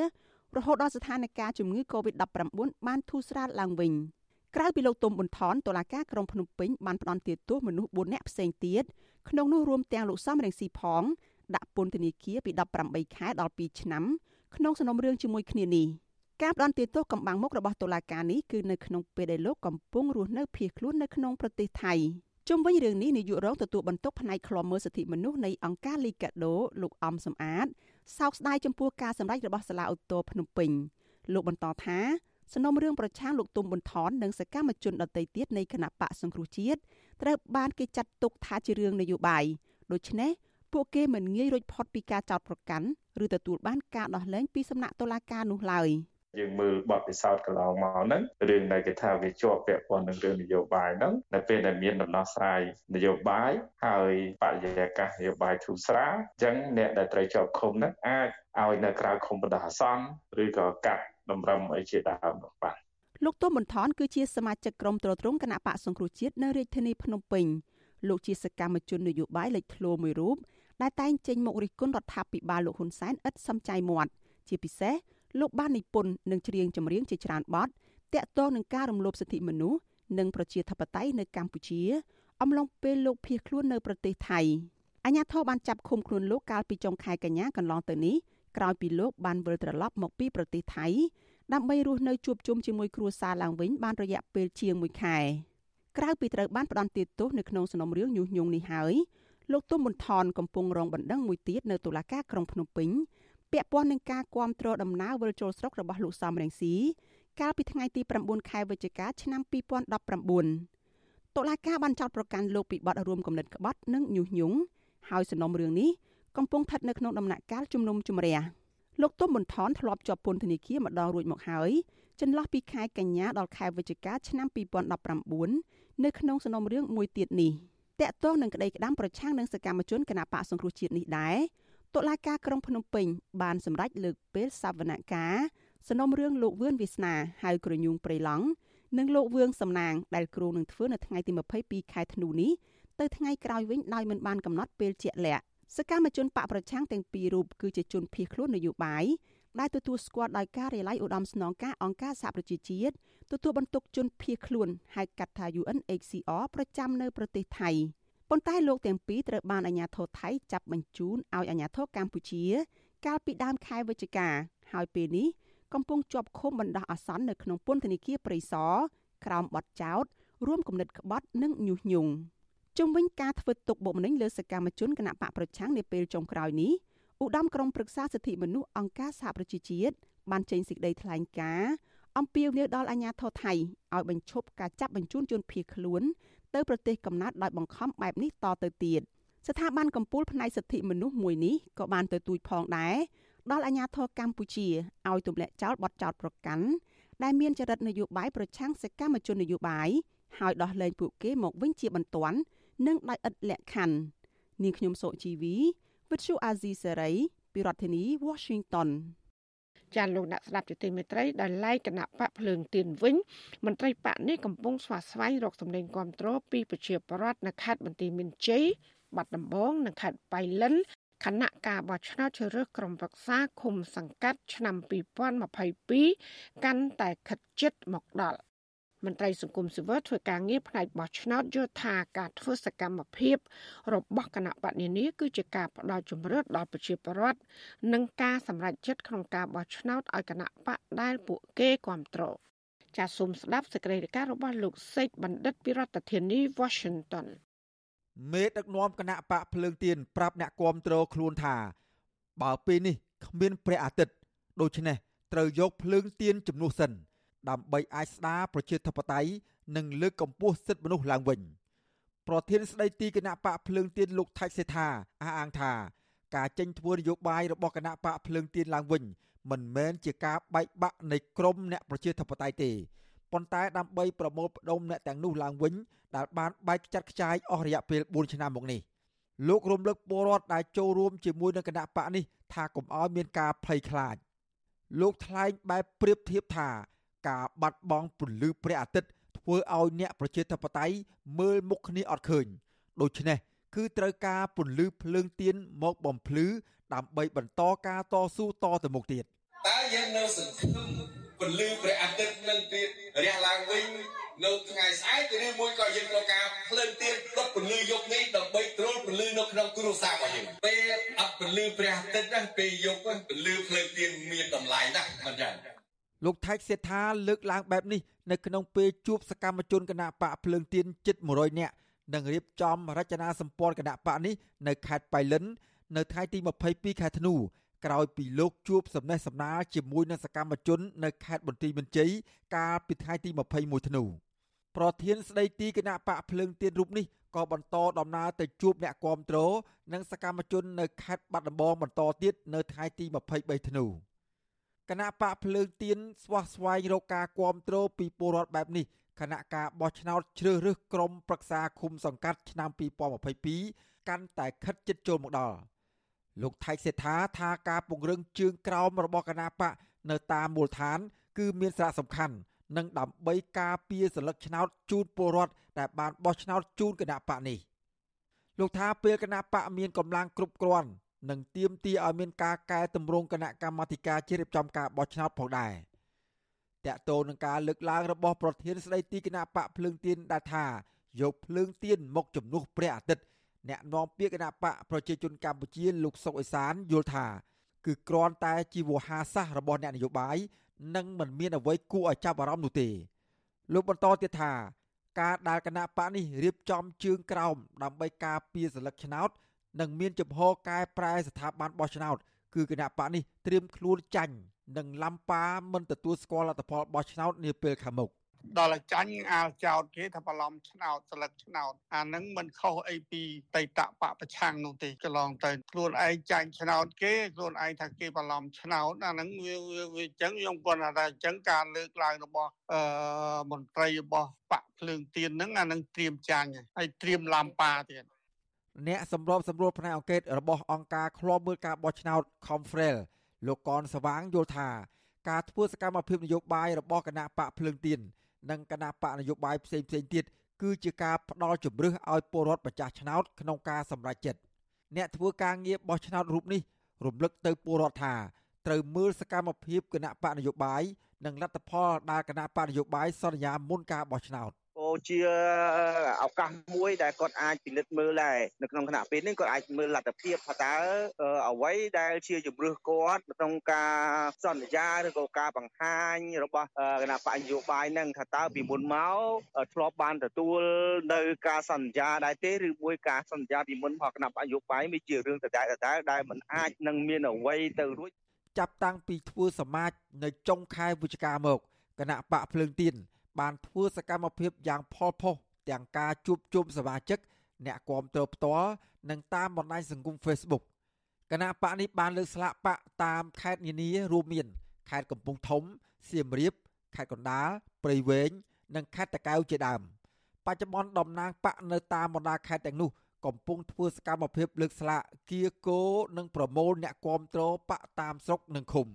រហូតដល់ស្ថានភាពជំងឺ Covid-19 បានធូរស្រាលឡើងវិញ ក្រៅពីលោកទុំប៊ុនថនតុលាការក្រុងភ្នំពេញបានផ្តន្ទាទោសមនុស្ស4នាក់ផ្សេងទៀតក្នុងនោះរួមទាំងលោកសំរងស៊ីផងដាក់ពន្ធនាគារពី18ខែដល់2ឆ្នាំក្នុងសំណុំរឿងជាមួយគ្នានេះការផ្តន្ទាទោសកំបាំងមុខរបស់តុលាការនេះគឺនៅក្នុងពេលដែលលោកកំពុងរស់នៅភៀសខ្លួននៅក្នុងប្រទេសថៃជុំវិញរឿងនេះនាយករងទទួលបន្ទុកផ្នែកឃ្លាំមើលសិទ្ធិមនុស្សនៃអង្គការលីកាដូលោកអំសំអាតសោកស្ដាយចំពោះការសម្ដែងរបស់សាលាឧទ្ធរភ្នំពេញលោកបន្តថា សំណុំរឿងប្រឆាំងលោកទុំប៊ុនថននិងសកម្មជនដទៃទៀតនៃគណៈបកសង្គ្រោះជាតិត្រូវបានគេចាត់ទុកថាជារឿងនយោបាយដូច្នេះពួកគេមិនងាយរួចផុតពីការចោទប្រកាន់ឬទទួលបានការដោះលែងពីសំណាក់តុលាការនោះឡើយ។យើងមើលបទពិសោធន៍កន្លងមកហ្នឹងរឿងដែលគេថាវាជាប់ពាក់ព័ន្ធនឹងរឿងនយោបាយហ្នឹងនៅពេលដែលមានដំណោះស្រាយនយោបាយហើយបរិយាកាសនយោបាយធូរស្រាលអញ្ចឹងអ្នកដែលត្រូវជាប់ឃុំហ្នឹងអាចឲ្យនៅក្រៅឃុំបណ្ដោះអាសន្នឬក៏កាត់ តម្រឹមអីជាដើមនោះបាទលោកទុំបន្ថនគឺជាសមាជិកក្រុមត្រួតត្រងគណៈបកសង្គ្រោះជាតិនៅរាជធានីភ្នំពេញលោកជាសកម្មជននយោបាយលេចធ្លោមួយរូបដែលតែងចេញមុខរិះគន់រដ្ឋាភិបាលលោកហ៊ុនសែនឥតសំចៃមាត់ជាពិសេសលោកបាននិពន្ធនិងច្រៀងចម្រៀងជាច្រើនបទតាក់ទងនឹងការរំលោភសិទ្ធិមនុស្សនិងប្រជាធិបតេយ្យនៅកម្ពុជា អំឡុងពេលលោកភៀសខ្លួននៅប្រទេសថៃអាញាធរបានចាប់ឃុំខ្លួនលោកកាលពីចុងខែកញ្ញាកន្លងទៅនេះ ក្រោយពីលោកបានវិលត្រឡប់មកពីប្រទេសថៃដើម្បីរស់នៅជួបជុំជាមួយគ្រួសារឡើងវិញបានរយៈពេលជាង1ខែក្រៅពីត្រូវបានផ្ដន្ទាទោសនៅក្នុងសំណុំរឿងញុះញង់នេះហើយលោកទុំប៊ុនថនកំពុងរងបណ្ដឹងមួយទៀតនៅតុលាការក្រុងភ្នំពេញពាក់ព័ន្ធនឹងការគាំទ្រដំណើរវិលចូលស្រុករបស់លោកសំរងស៊ីកាលពីថ្ងៃទី9ខែវិច្ឆិកាឆ្នាំ2019តុលាការបានចោទប្រកាន់លោកពីបទរួមគំនិតក្បត់និងញុះញង់ហើយសំណុំរឿងនេះ កំពុងស្ថិតនៅក្នុងដំណាក់កាលជំនុំជម្រះលោកទុំប៊ុនថនធ្លាប់ជាប់ពន្ធនាគារម្ដងរួចមកហើយចន្លោះពីខែកញ្ញាដល់ខែវិច្ឆិកាឆ្នាំ2019នៅក្នុងសំណុំរឿងមួយទៀតនេះតកតងនឹងក្តីក្តាំប្រឆាំងនឹងសកម្មជនគណបកសង្គ្រោះជាតិនេះដែរតុលាការក្រុងភ្នំពេញបានសម្រេចលើកពេលសវនកម្មសំណុំរឿងលោកវឿនវាសនាហៅក្រញូងព្រៃឡង់និងលោកវឿងសំណាងដែលគ្រោងនឹងធ្វើនៅថ្ងៃទី22ខែធ្នូនេះទៅថ្ងៃក្រោយវិញដោយមិនបានកំណត់ពេលជាក់លាក់ សកម្មជនបកប្រឆាំងទាំងពីររូបគឺជាជនភៀសខ្លួននយោបាយដែលទទួលស្គាល់ដោយការិយាល័យឧត្តមស្នងការអង្គការសហប្រជាជាតិទទួលបន្ទុកជនភៀសខ្លួនហៅកាត់ថា UNHCR ប្រចាំនៅប្រទេសថៃ។ប៉ុន្តែលោកទាំងពីរត្រូវបានអាជ្ញាធរថៃចាប់បញ្ជូនឲ្យអាជ្ញាធរកម្ពុជា កាលពីដើមខែវិច្ឆិកាហើយពេលនេះកំពុងជាប់ឃុំបណ្ដោះអាសន្ននៅក្នុងពន្ធនាគារព្រៃសរក្រោមបទចោទរួមគំនិតក្បត់និងញុះញង់ ជុំវិញការធ្វើទុកបុកម្នេញលើសកម្មជនគណៈបកប្រឆាំងនាពេលចុងក្រោយនេះឧត្តមក្រុមប្រឹក្សាសិទ្ធិមនុស្សអង្គការសហប្រជាជាតិបានចេញសេចក្តីថ្លែងការណ៍អំពាវនាវដល់អាជ្ញាធរថៃឲ្យបញ្ឈប់ការចាប់បញ្ជូនជនភៀសខ្លួនទៅប្រទេសកំណើតដោយបង្ខំបែបនេះតទៅទៀតស្ថាប័នកម្ពុជាផ្នែកសិទ្ធិមនុស្សមួយនេះក៏បានទៅទូចផងដែរដល់អាជ្ញាធរកម្ពុជាឲ្យទម្លាក់ចោលបទចោទប្រកាន់ដែលមានចរិតនយោបាយប្រឆាំងសកម្មជននយោបាយហើយដោះលែងពួកគេមកវិញជាបន្ទាន់ និងដោយឥតលក្ខខណ្ឌនាងខ្ញុំសុជីវីវិទ្យុអាស៊ីសេរីពីរដ្ឋធានី Washington ចាលោកអ្នកស្ដាប់ជាទីមេត្រីដែលឡែកគណៈបកភ្លើងទៀនវិញមន្ត្រីបកនេះកំពុងស្វាស្វែងរកសម្លេងគាំទ្រពីប្រជាពលរដ្ឋនៅខេត្តបន្ទាយមានជ័យបាត់ដំបងនិងខេត្តបៃលិនគណៈការបោះឆ្នោតជ្រើសរើសក្រុមប្រឹក្សាឃុំសង្កាត់ឆ្នាំ2022កាន់តែខិតជិតមកដល់ មន្ត្រីសង្គមស៊ីវិលធ្វើការងារផ្នែកបោះឆ្នោតយល់ថាការធ្វើសកម្មភាពរបស់គណៈបកនានាគឺជាការផ្ដល់ជំរឿនដល់ប្រជាពលរដ្ឋនិងការសម្រេចចិត្តក្នុងការបោះឆ្នោតឲ្យគណៈបកដែលពួកគេគ្រប់គ្រងចាសសូមស្ដាប់សេចក្តីរាយការណ៍របស់លោកសេកបណ្ឌិតពីរដ្ឋធានី Washington មេដឹកនាំគណៈបកភ្លើងទៀនប្រាប់អ្នកគាំទ្រខ្លួនថា បើពេលនេះគ្មានព្រះអាទិត្យដូច្នេះត្រូវយកភ្លើងទៀនជំនួសសិន ដើម្បីអាចស្ដារប្រជាធិបតេយ្យនិងលើកកម្ពស់សិទ្ធិមនុស្សឡើងវិញប្រធានស្ដីទីគណៈបកភ្លើងទៀនលោកថៃសេថាអះអាងថា ការចេញធ្វើនយោបាយរបស់គណៈបកភ្លើងទៀនឡើងវិញ មិនមែនជាការបែកបាក់នៃក្រមអ្នកប្រជាធិបតេយ្យទេប៉ុន្តែដើម្បីប្រមូលផ្ដុំអ្នកទាំងនោះឡើងវិញដែលបានបែកខ្ចាត់ខ្ចាយអស់រយៈពេល4ឆ្នាំមកនេះលោករំលឹកពលរដ្ឋដែលចូលរួមជាមួយនឹងគណៈបកនេះថាកុំឲ្យមានការភ័យខ្លាចលោកថ្លែងបែបប្រៀបធៀបថា ការបាត់បង់ពន្លឺព្រះអាទិត្យធ្វើឲ្យអ្នកប្រជាធិបតេយ្យមើលមុខគ្នាអត់ឃើញដូច្នេះគឺត្រូវការពន្លឺភ្លើងទៀនមកបំភ្លឺដើម្បីបន្តការតស៊ូតទៅមុខទៀតតើយើងនៅសង្ឃឹមពន្លឺព្រះអាទិត្យនឹងទៀតរះឡើងវិញនៅថ្ងៃស្អែកឬមួយក៏យើងត្រូវការភ្លើងទៀនដុតពន្លឺយប់នេះដើម្បីទ្រុលពន្លឺនៅក្នុងគ្រួសាររបស់យើងពេលអត់ពន្លឺព្រះអាទិត្យណាពេលយប់ពន្លឺភ្លើងទៀនមានតម្លៃណាស់មិនចឹង លោកថៃសេដ្ឋាលើកឡើងបែបនេះនៅក្នុងពេលជួបសកម្មជនគណៈបកភ្លើងទៀនជិត100នាក់និងរៀបចំរចនាសម្ព័ន្ធគណៈបកនេះនៅខេត្តបៃលិន នៅថ្ងៃទី22ខែធ្នូក្រោយពីលោកជួបសំណេះសំណាលជាមួយនឹងសកម្មជននៅខេត្តបន្ទាយមានជ័យកាលពីថ្ងៃទី21ធ្នូប្រធានស្ដីទីគណៈបកភ្លើងទៀនរូបនេះក៏បន្តដំណើរទៅជួបអ្នកគាំទ្រនិងសកម្មជននៅខេត្តបាត់ដំបងបន្តទៀតនៅថ្ងៃទី23ធ្នូ គណៈបកភ្លើងទៀនស្វះស្វែងរកការគ្រប់គ្រងពីពលរដ្ឋបែបនេះគណៈការបោះឆ្នោតជ្រើសរើសក្រុមប្រឹក្សាឃុំសង្កាត់ឆ្នាំ2022កាន់តែខិតជិតចូលមកដល់លោកថៃសេដ្ឋាថាការពង្រឹងជើងក្រោមរបស់គណៈបកនៅតាមមូលដ្ឋាន គឺមានសារៈសំខាន់និងដើម្បីការពារសិលឹកឆ្នោតជូនពលរដ្ឋដែលបានបោះឆ្នោតជូនគណៈបកនេះលោកថាពេលគណៈបកមានកម្លាំងគ្រប់គ្រាន់ និងទាមទារឲ្យមានការកែតម្រង់គណៈកម្មាធិការជ្រៀបចំការបោះឆ្នោតផងដែរតកតូននឹងការលើកឡើងរបស់ប្រធានស្ដីទីគណៈបកភ្លើងទៀនដែលថាយកភ្លើងទៀនមកជំនួសព្រះអាទិត្យអ្នកនាំពាក្យគណៈបកប្រជាជនកម្ពុជាលោកសុកអេសានយល់ថាគឺគ្រាន់តែជាវោហារសាស្ត្ររបស់អ្នកនយោបាយនិងមិនមានអ្វីគួរឲ្យចាប់អារម្មណ៍នោះទេលោកបន្តទៀតថាការដែលគណៈបកនេះរៀបចំជើងក្រោមដើម្បីការពារសិលឹកឆ្នោត និងមានចំហកែប្រែស្ថាប័នបោះឆ្នោតគឺគណៈបកនេះត្រៀមខ្លួនចាញ់និងឡំប៉ាមិនទទួលស្គាល់លទ្ធផលបោះឆ្នោតនាពេលខាងមុខដល់ចាញ់អាលចោតគេថាបន្លំឆ្នោតស្លឹកឆ្នោតអានឹងមិនខុសអីពីតៃតបពប្រឆាំងនោះទេកន្លងទៅខ្លួនឯងចាញ់ឆ្នោតគេខ្លួនឯងថាគេបន្លំឆ្នោតអានឹងវាវាអញ្ចឹងខ្ញុំគាត់ថាអញ្ចឹងការលើកឡើងរបស់អឺមន្ត្រីរបស់បកភ្លើងទៀនហ្នឹងអានឹងត្រៀមចាញ់ហើយត្រៀមឡំប៉ាទៀត អ្នកសម្របសម្រួលផ្នែកអង្កេតរបស់អង្គការឃ្លាំមើលការបោះឆ្នោត Confrel លោកកនសវាងយល់ថាការធ្វើសកម្មភាពនយោបាយរបស់គណៈបកភ្លើងទៀននិងគណៈបកនយោបាយផ្សេងផ្សេងទៀតគឺជាការផ្ដល់ជំរឿសឲ្យពលរដ្ឋម្ចាស់ឆ្នោតក្នុងការសម្រេចចិត្តអ្នកធ្វើការងារបោះឆ្នោតរូបនេះរំលឹកទៅពលរដ្ឋថាត្រូវមើលសកម្មភាពគណៈបកនយោបាយនិងលទ្ធផលដែលគណៈបកនយោបាយសន្យាមុនការបោះឆ្នោតក៏ ជាឱកាសមួយដែលគាត់អាចពិនិត្យមើលដែរនៅក្នុងគណៈពេលនេះគាត់អាចមើលលទ្ធភាពថាតើអ្វីដែលជាជំរឿសគាត់ក្នុងការសន្យាឬក៏ការបង្ហាញរបស់គណៈបកនយោបាយនឹងថាតើពីមុនមកធ្លាប់បានទទួលនៅការសន្យាដែរទេឬមួយការសន្យាពីមុនរបស់គណៈបកនយោបាយវាជារឿងដដែលដដែលដែលមិនអាចនឹងមានអ្វីទៅរួចចាប់តាំងពីធ្វើសមាជនៅចុងខែវិច្ឆិកាមកគណៈបកភ្លើងទៀន បានធ្វើសកម្មភាពយ៉ាងផលផុសទាំងការជួបជុំសមាជិកអ្នកគាំទ្រផ្ទាល់និងតាមបណ្ដាញសង្គម Facebook គណៈបកនេះបានលើកស្លាកបកតាមខេត្តនានារួមមានខេត្តកំពង់ធំសៀមរាបខេត្តកណ្ដាលព្រៃវែងនិងខេត្តតាកែវជាដើមបច្ចុប្បន្នតំណាងបកនៅតាមបណ្ដាខេត្តទាំងនោះកំពុងធ្វើសកម្មភាពលើកស្លាកគៀកោនិងប្រមូលអ្នកគាំទ្របកតាមស្រុកនិងឃុំ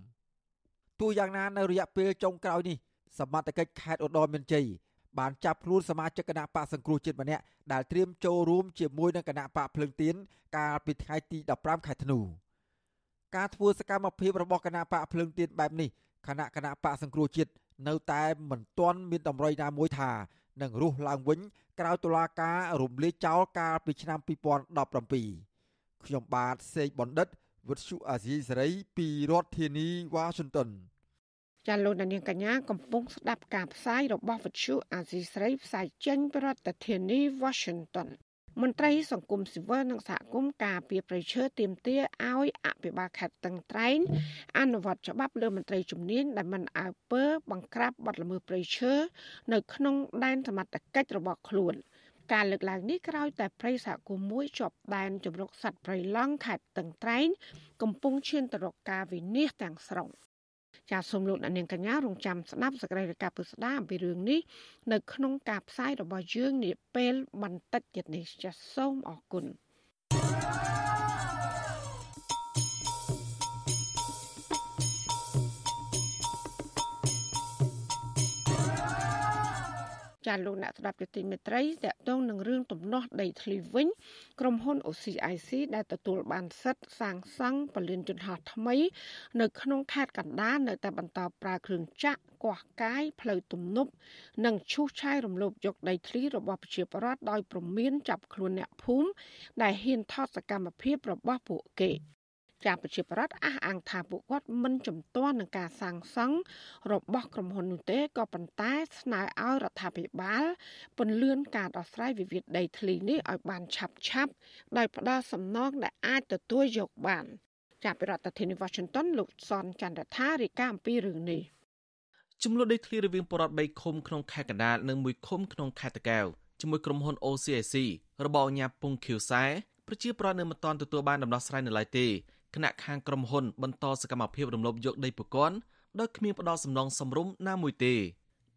ទោះយ៉ាងណានៅរយៈពេលចុងក្រោយនេះ សមត្ថកិច្ចខេត្តឧត្តរមានជ័យបានចាប់ខ្លួនសមាជិកគណៈបកសង្គ្រោះជាតិម្នាក់ដែលត្រៀមចូលរួមជាមួយនឹងគណៈបកភ្លឹងទៀនកាលពីថ្ងៃទី15ខែធ្នូការធ្វើសកម្មភាពរបស់គណៈបកភ្លឹងទៀនបែបនេះគណៈគណៈបកសង្គ្រោះជាតិនៅតែមិនទាន់មានតម្រុយណាមួយថានឹងរស់ឡើងវិញក្រោយតុលាការរំលាយចោលកាលពីឆ្នាំ2017ខ្ញុំបាទសេកបណ្ឌិតវិទ្យុអាស៊ីសេរីពីរដ្ឋធានីវ៉ាស៊ីនតោន ចាលោកនាងកញ្ញាកំពុងស្ដាប់ការផ្សាយរបស់វិទ្យុអាស៊ីស្រីផ្សាយចេញពីរដ្ឋធានី Washington មន្ត្រីសង្គមស៊ីវិលនិងសហគមន៍ការពីប្រៃឈើទៀមទាឲ្យអភិបាលខេត្តតឹងត្រែងអនុវត្តច្បាប់លើមន្ត្រីជំនាញដែលមិនអើពើបង្ក្រាបបទល្មើសប្រៃឈើនៅក្នុងដែនសមត្ថកិច្ចរបស់ខ្លួនការលើកឡើងនេះក្រោយតែព្រៃសហគមន៍មួយជាប់ដែនជំរកសត្វព្រៃឡង់ខេត្តតឹងត្រែងកំពុងឈានទៅរកការវិនាសទាំងស្រុង ចាសសូមលោកអ្នកនាងកញ្ញារងចាំស្ដាប់សកម្មភាពពុស្ដាអំពីរឿងនេះនៅក្នុងការផ្សាយរបស់យើងនាពេលបន្តិចទៀតនេះចាសសូមអរគុណ ចាលោកអ្នកស្ដាប់យុតិមេត្រីតកតងនឹងរឿងទំនាស់ដីធ្លីវិញក្រុមហ៊ុន OCIC ដែលទទួលបានសិទ្ធិសាងសង់ពលានយន្តហោះថ្មី នៅក្នុងខេត្តកណ្ដាលនៅតែបន្តប្រើគ្រឿងចាក់កោះកាយផ្លូវទំនប់និងឈូសឆាយរំលោភយកដីធ្លីរបស់ប្រជាពលរដ្ឋដោយប្រមានចាប់ខ្លួនអ្នកភូមិដែលហ៊ានថតសកម្មភាពរបស់ពួកគេ ចាប្រជាប្រដ្ឋអះអាងថាពួកគាត់មិនជំទាស់នឹងការសាងសង់របស់ក្រុមហ៊ុននោះទេក៏ប៉ុន្តែស្នើឲ្យរដ្ឋាភិបាលពន្យាការដោះស្រាយវិវាទដីធ្លីនេះឲ្យបានឆាប់ឆាប់ដោយផ្ដល់សំណងដែលអាចទទួលយកបានចាប់ពីរដ្ឋធានី Washington លោកសនចន្ទថារាយការណ៍អំពីរឿងនេះចំនួនដីធ្លីរវាងបរដ្ឋ3ឃុំក្នុងខេត្តកណ្ដាលនិងមួយឃុំក្នុងខេត្តតាកែវជាមួយក្រុមហ៊ុន OCIC របស់អាញាពុងខៀវសែប្រជាប្រដ្ឋនៅមិនទាន់ទទួលបានដំណោះស្រាយនៅឡើយទេ គណៈខាងក្រុមហ៊ុនបន្តសកម្មភាពរំលោភយកដីប្រព័ន្ធដោយគ្មានផ្ដោតសំណងសំរុំណាមួយទេ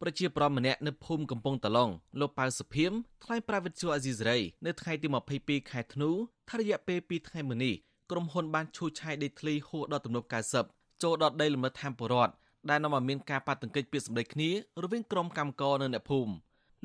ប្រជាប្រដ្ឋម្នាក់នៅភូមិកំពង់តឡុងលោកប៉ៅសុភីមថ្លែងប្រាវិទ្យាអាស៊ីសេរីនៅថ្ងៃទី22ខែធ្នូថារយៈពេល2ថ្ងៃមុននេះក្រុមហ៊ុនបានឈូសឆាយដីធ្លីហួសដល់ទំនប់90ចូលដល់ដីលំនៅឋានពរដ្ឋដែលនាំឲ្យមានការប៉ះទង្គិចពាក្យសម្ដីគ្នារវាងក្រុមកម្មករនិងអ្នកភូមិ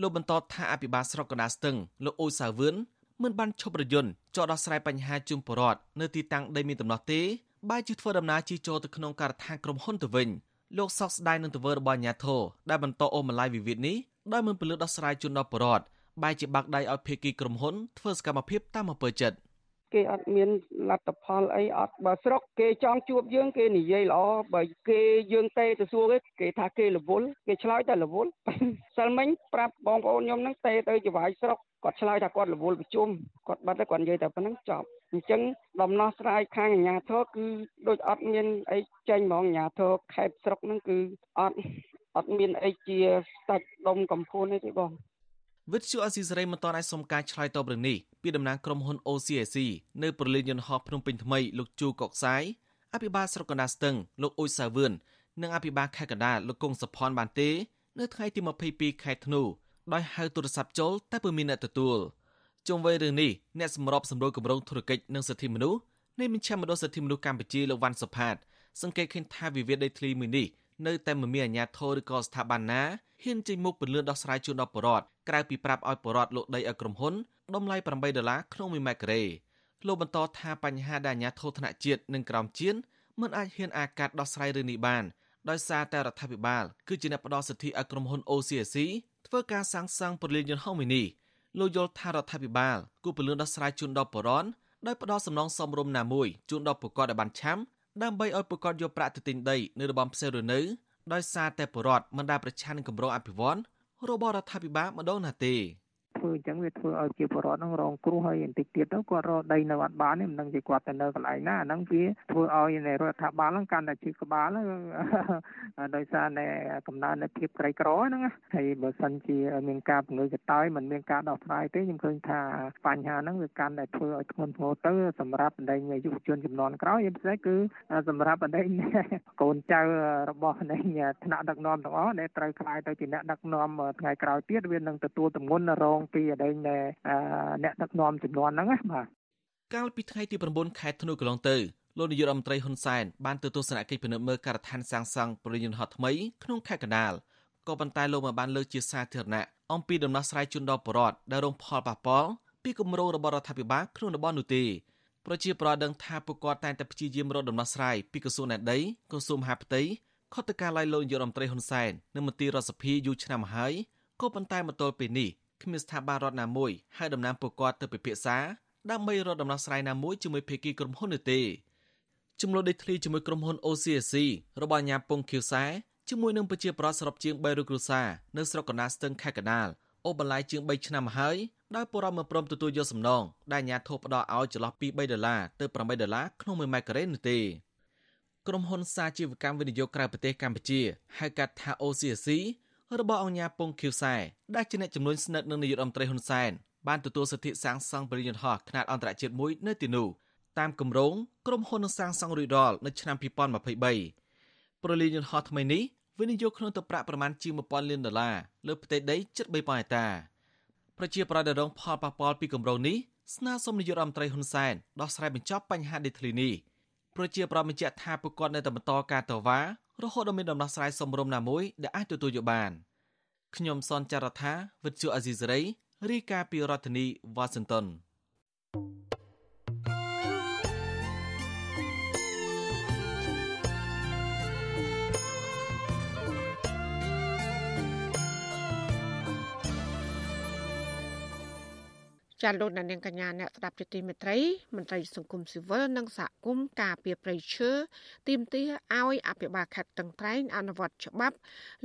លោកបន្តថាអភិបាលស្រុកកណ្ដាលស្ទឹងលោកអូសាវឿន មិនបានឈប់រយន្តចោះដោះស្រាយបញ្ហាជុំបរដ្ឋនៅទីតាំងដីមានដំណោះទេបែរជាធ្វើដំណើរជិះចូលទៅក្នុងការដ្ឋានក្រុមហ៊ុនទៅវិញលោកសោកស្ដាយនឹងទង្វើរបស់អាញាធរដែលបន្តអូម៉ាឡៃវិវាទនេះដោយមិនពលឺដោះស្រាយជូនដល់បរដ្ឋបែរជាបាក់ដៃឲ្យភេកីក្រុមហ៊ុនធ្វើសកម្មភាពតាមអំពើចិត្តគេអត់មានលទ្ធផលអីអត់បើស្រុកគេចង់ជួបយើងគេនិយាយល្អបើគេយើងទេទៅសួរគេគេថាគេរវល់គេឆ្លើយតែរវល់សិលមិញប្រាប់បងប្អូនខ្ញុំហ្នឹងទេទៅចវាយស្រុក គាត់ឆ្លើយថាគាត់រវល់ប្រជុំគាត់បាត់ទៅគាត់និយាយតែប៉ុណ្្នឹងចប់អញ្ចឹងដំណោះស្រាយខាងអាជ្ញាធរគឺដូចអត់មានអីចេញហ្មងអាជ្ញាធរខេត្តស្រុកហ្នឹងគឺអត់អត់មានអីជាស្ដាច់ដុំកំភួនអីទេបងវិទ្យុអស៊ីសេរីមិនតន់អាចសុំការឆ្លើយតបរឿងនេះពីតំណាងក្រុមហ៊ុន OCIC នៅប្រលានយន្តហោះភ្នំពេញថ្មីលោកជូកុកសាយអភិបាលស្រុកកណ្ដាលស្ទឹងលោកអ៊ុយសាវឿននិងអភិបាលខេត្តកណ្ដាលលោកកុងសុផាន់បានទេ នៅថ្ងៃទី22ខែធ្នូ ដោយហៅទូរស័ព្ទចូលតែពុំមានអ្នកទទួលជុំវិញរឿងនេះអ្នកសម្របសម្រួលគម្រោងធុរកិច្ចនិងសិទ្ធិមនុស្សនៃមជ្ឈមណ្ឌលសិទ្ធិមនុស្សកម្ពុជាលោកវ៉ាន់សុផាត សង្កេតឃើញថាវិវាទដីធ្លីមួយនេះនៅតែមិនមានអាជ្ញាធរឬក៏ស្ថាប័នណាហ៊ានចេញមុខពន្លឿនដោះស្រាយជូនដល់ប្រជាពលរដ្ឋក្រៅពីប្រាប់ឲ្យប្រជាពលរដ្ឋលក់ដីឲ្យក្រុមហ៊ុនតម្លៃ8ដុល្លារក្នុង1ម៉ែត្រការ៉េលោកបន្តថាបញ្ហាដែលអាជ្ញាធរថ្នាក់ជាតិនិងក្រោមជាតិមិនអាចហ៊ានអាកាត់ដោះស្រាយរឿងនេះបានដោយសារតែរដ្ឋាភិបាលគឺជាអ្នកផ្ដល់សិទ្ធិឲ្យក្រុមហ៊ុន OCSC ធ្វើការសាងសង់ពលានយន្តហោះមួយនេះលោកយល់ថារដ្ឋាភិបាលគួរពន្លឿនដោះស្រាយជូនដល់ប្រជាពលរដ្ឋដោយផ្ដល់សំណងសមរម្យណាមួយជូនដល់ប្រកបដែលបានឆាំដើម្បីឲ្យប្រកបយកប្រាក់ទៅទិញដីនៅរបំផ្សេងរនៅដោយសារតែប្រជាពលរដ្ឋមិនដែលប្រឆាំងនឹងគម្រោងអភិវឌ្ឍរបស់រដ្ឋាភិបាលម្ដងណាទេ ធ្វើអញ្ចឹងវាធ្វើឲ្យជាបរដ្ឋនឹងរងគ្រោះហើយបន្តិចទៀតទៅគាត់រកដីនៅអត់បានមិនដឹងជាគាត់ទៅនៅកន្លែងណាអាហ្នឹងវាធ្វើឲ្យនៃរដ្ឋាភិបាលហ្នឹងកាន់តែជាក្បាលដោយសារតែកំណើននៃភាពក្រីក្រហ្នឹងហើយបើសិនជាមានការពង្រឹងកតើយមិនមានការដោះស្រាយទេខ្ញុំឃើញថាបញ្ហាហ្នឹងវាកាន់តែធ្វើឲ្យធ្ងន់ធ្ងរទៅសម្រាប់បណ្ដេញយុវជនចំនួនក្រោយពិសេសគឺសម្រាប់បណ្ដេញកូនចៅរបស់នៃថ្នាក់ដឹកនាំទាំងអស់ដែលត្រូវខ្លាយទៅជាអ្នកដឹកនាំថ្ងៃក្រោយទៀតវានឹងទទួលទម្ងន់រងពីអដែងអ្នកដឹកនាំចំនួនហ្នឹងណាបាទកាលពីថ្ងៃទី9ខែធ្នូកន្លងទៅលោកនាយករដ្ឋមន្ត្រីហ៊ុនសែនបានទៅទស្សនកិច្ចពិនិត្យមើលការដ្ឋានសាងសង់ប្រយានហត់ថ្មីក្នុងខេត្តកណ្ដាលក៏ប៉ុន្តែលោកមិនបានលើកជាសាធារណៈអំពីដំណោះស្រាយជូនដល់ប្រជាពលរដ្ឋដែលរងផលប៉ះពាល់ពីគម្រោងរបស់រដ្ឋាភិបាលក្នុងតំបន់នោះទេប្រជាពលរដ្ឋដឹងថាពួកគាត់តែងតែព្យាយាមរកដំណោះស្រាយពីក្រសួងណែដីក្រសួងមហាផ្ទៃខុទ្ទកាល័យលោកនាយករដ្ឋមន្ត្រីហ៊ុនសែននិងមន្ត្រីរដ្ឋសភាយូរឆ្នាំមកហើយក៏ប៉ុន្តែមកទល់ពេលនេះ គ្មានស្ថាប័នរដ្ឋណាមួយហៅតំណាងពួកគាត់ទៅពិភាក្សាដើម្បីរកដំណោះស្រាយណាមួយជាមួយភាគីក្រុមហ៊ុននោះទេចំនួនដីធ្លីជាមួយក្រុមហ៊ុន OCSC របស់អាញាពងខៀវសែជាមួយនឹងប្រជាប្រដ្ឋសរុបជាង300គ្រួសារនៅស្រុកកណ្ដាលស្ទឹងខេត្តកណ្ដាលអូបន្លាយជាង3ឆ្នាំមកហើយដោយពលរដ្ឋមិនព្រមទទួលយកសំណងដែលអាជ្ញាធរផ្ដល់ឲ្យចន្លោះពី3ដុល្លារទៅ8ដុល្លារក្នុង1ម៉ែត្រការ៉េនោះទេក្រុមហ៊ុនសាជីវកម្មវិនិយោគក្រៅប្រទេសកម្ពុជាហៅកាត់ថា OCC របស់អង្គការពងខៀវសែដែលជាអ្នកចំនួនស្និទ្ធនឹងនាយករដ្ឋមន្ត្រីហ៊ុនសែនបានទទួលសិទ្ធិសាងសង់បរិយាកាសខ្នាតអន្តរជាតិមួយនៅទីនោះតាមគម្រោងក្រុមហ៊ុននឹងសាងសង់រួចរាល់នៅឆ្នាំ2023ប្រលានយន្តហោះថ្មីនេះវិនិយោគក្នុងទឹកប្រាក់ប្រមាណជាង1000លានដុល្លារលើផ្ទៃដីជិត3000ហិកតាប្រជាប្រដ្ឋរងផលប៉ះពាល់ពីគម្រោងនេះស្នើសុំនាយករដ្ឋមន្ត្រីហ៊ុនសែនដោះស្រាយបញ្ចប់បញ្ហាដីធ្លីនេះប្រជាប្រដ្ឋបញ្ជាក់ថាពួកគាត់នៅតែបន្តការតវ៉ា រហូតដល់មានដំណោះស្រាយសមរម្យណាមួយដែលអាចទទួលយកបានខ្ញុំសនចាររថាវិទ្យុអាស៊ីសេរីរាយការណ៍ពីរដ្ឋធានីវ៉ាស៊ីនតោន ចាលោកនាងកញ្ញាអ្នកស្ដាប់ជាទីមេត្រីមន្ត្រីសង្គមស៊ីវិលនិងសហគមន៍ការពារប្រៃឈើទាមទារឲ្យអភិបាលខេត្តតឹងត្រែងអនុវត្តច្បាប់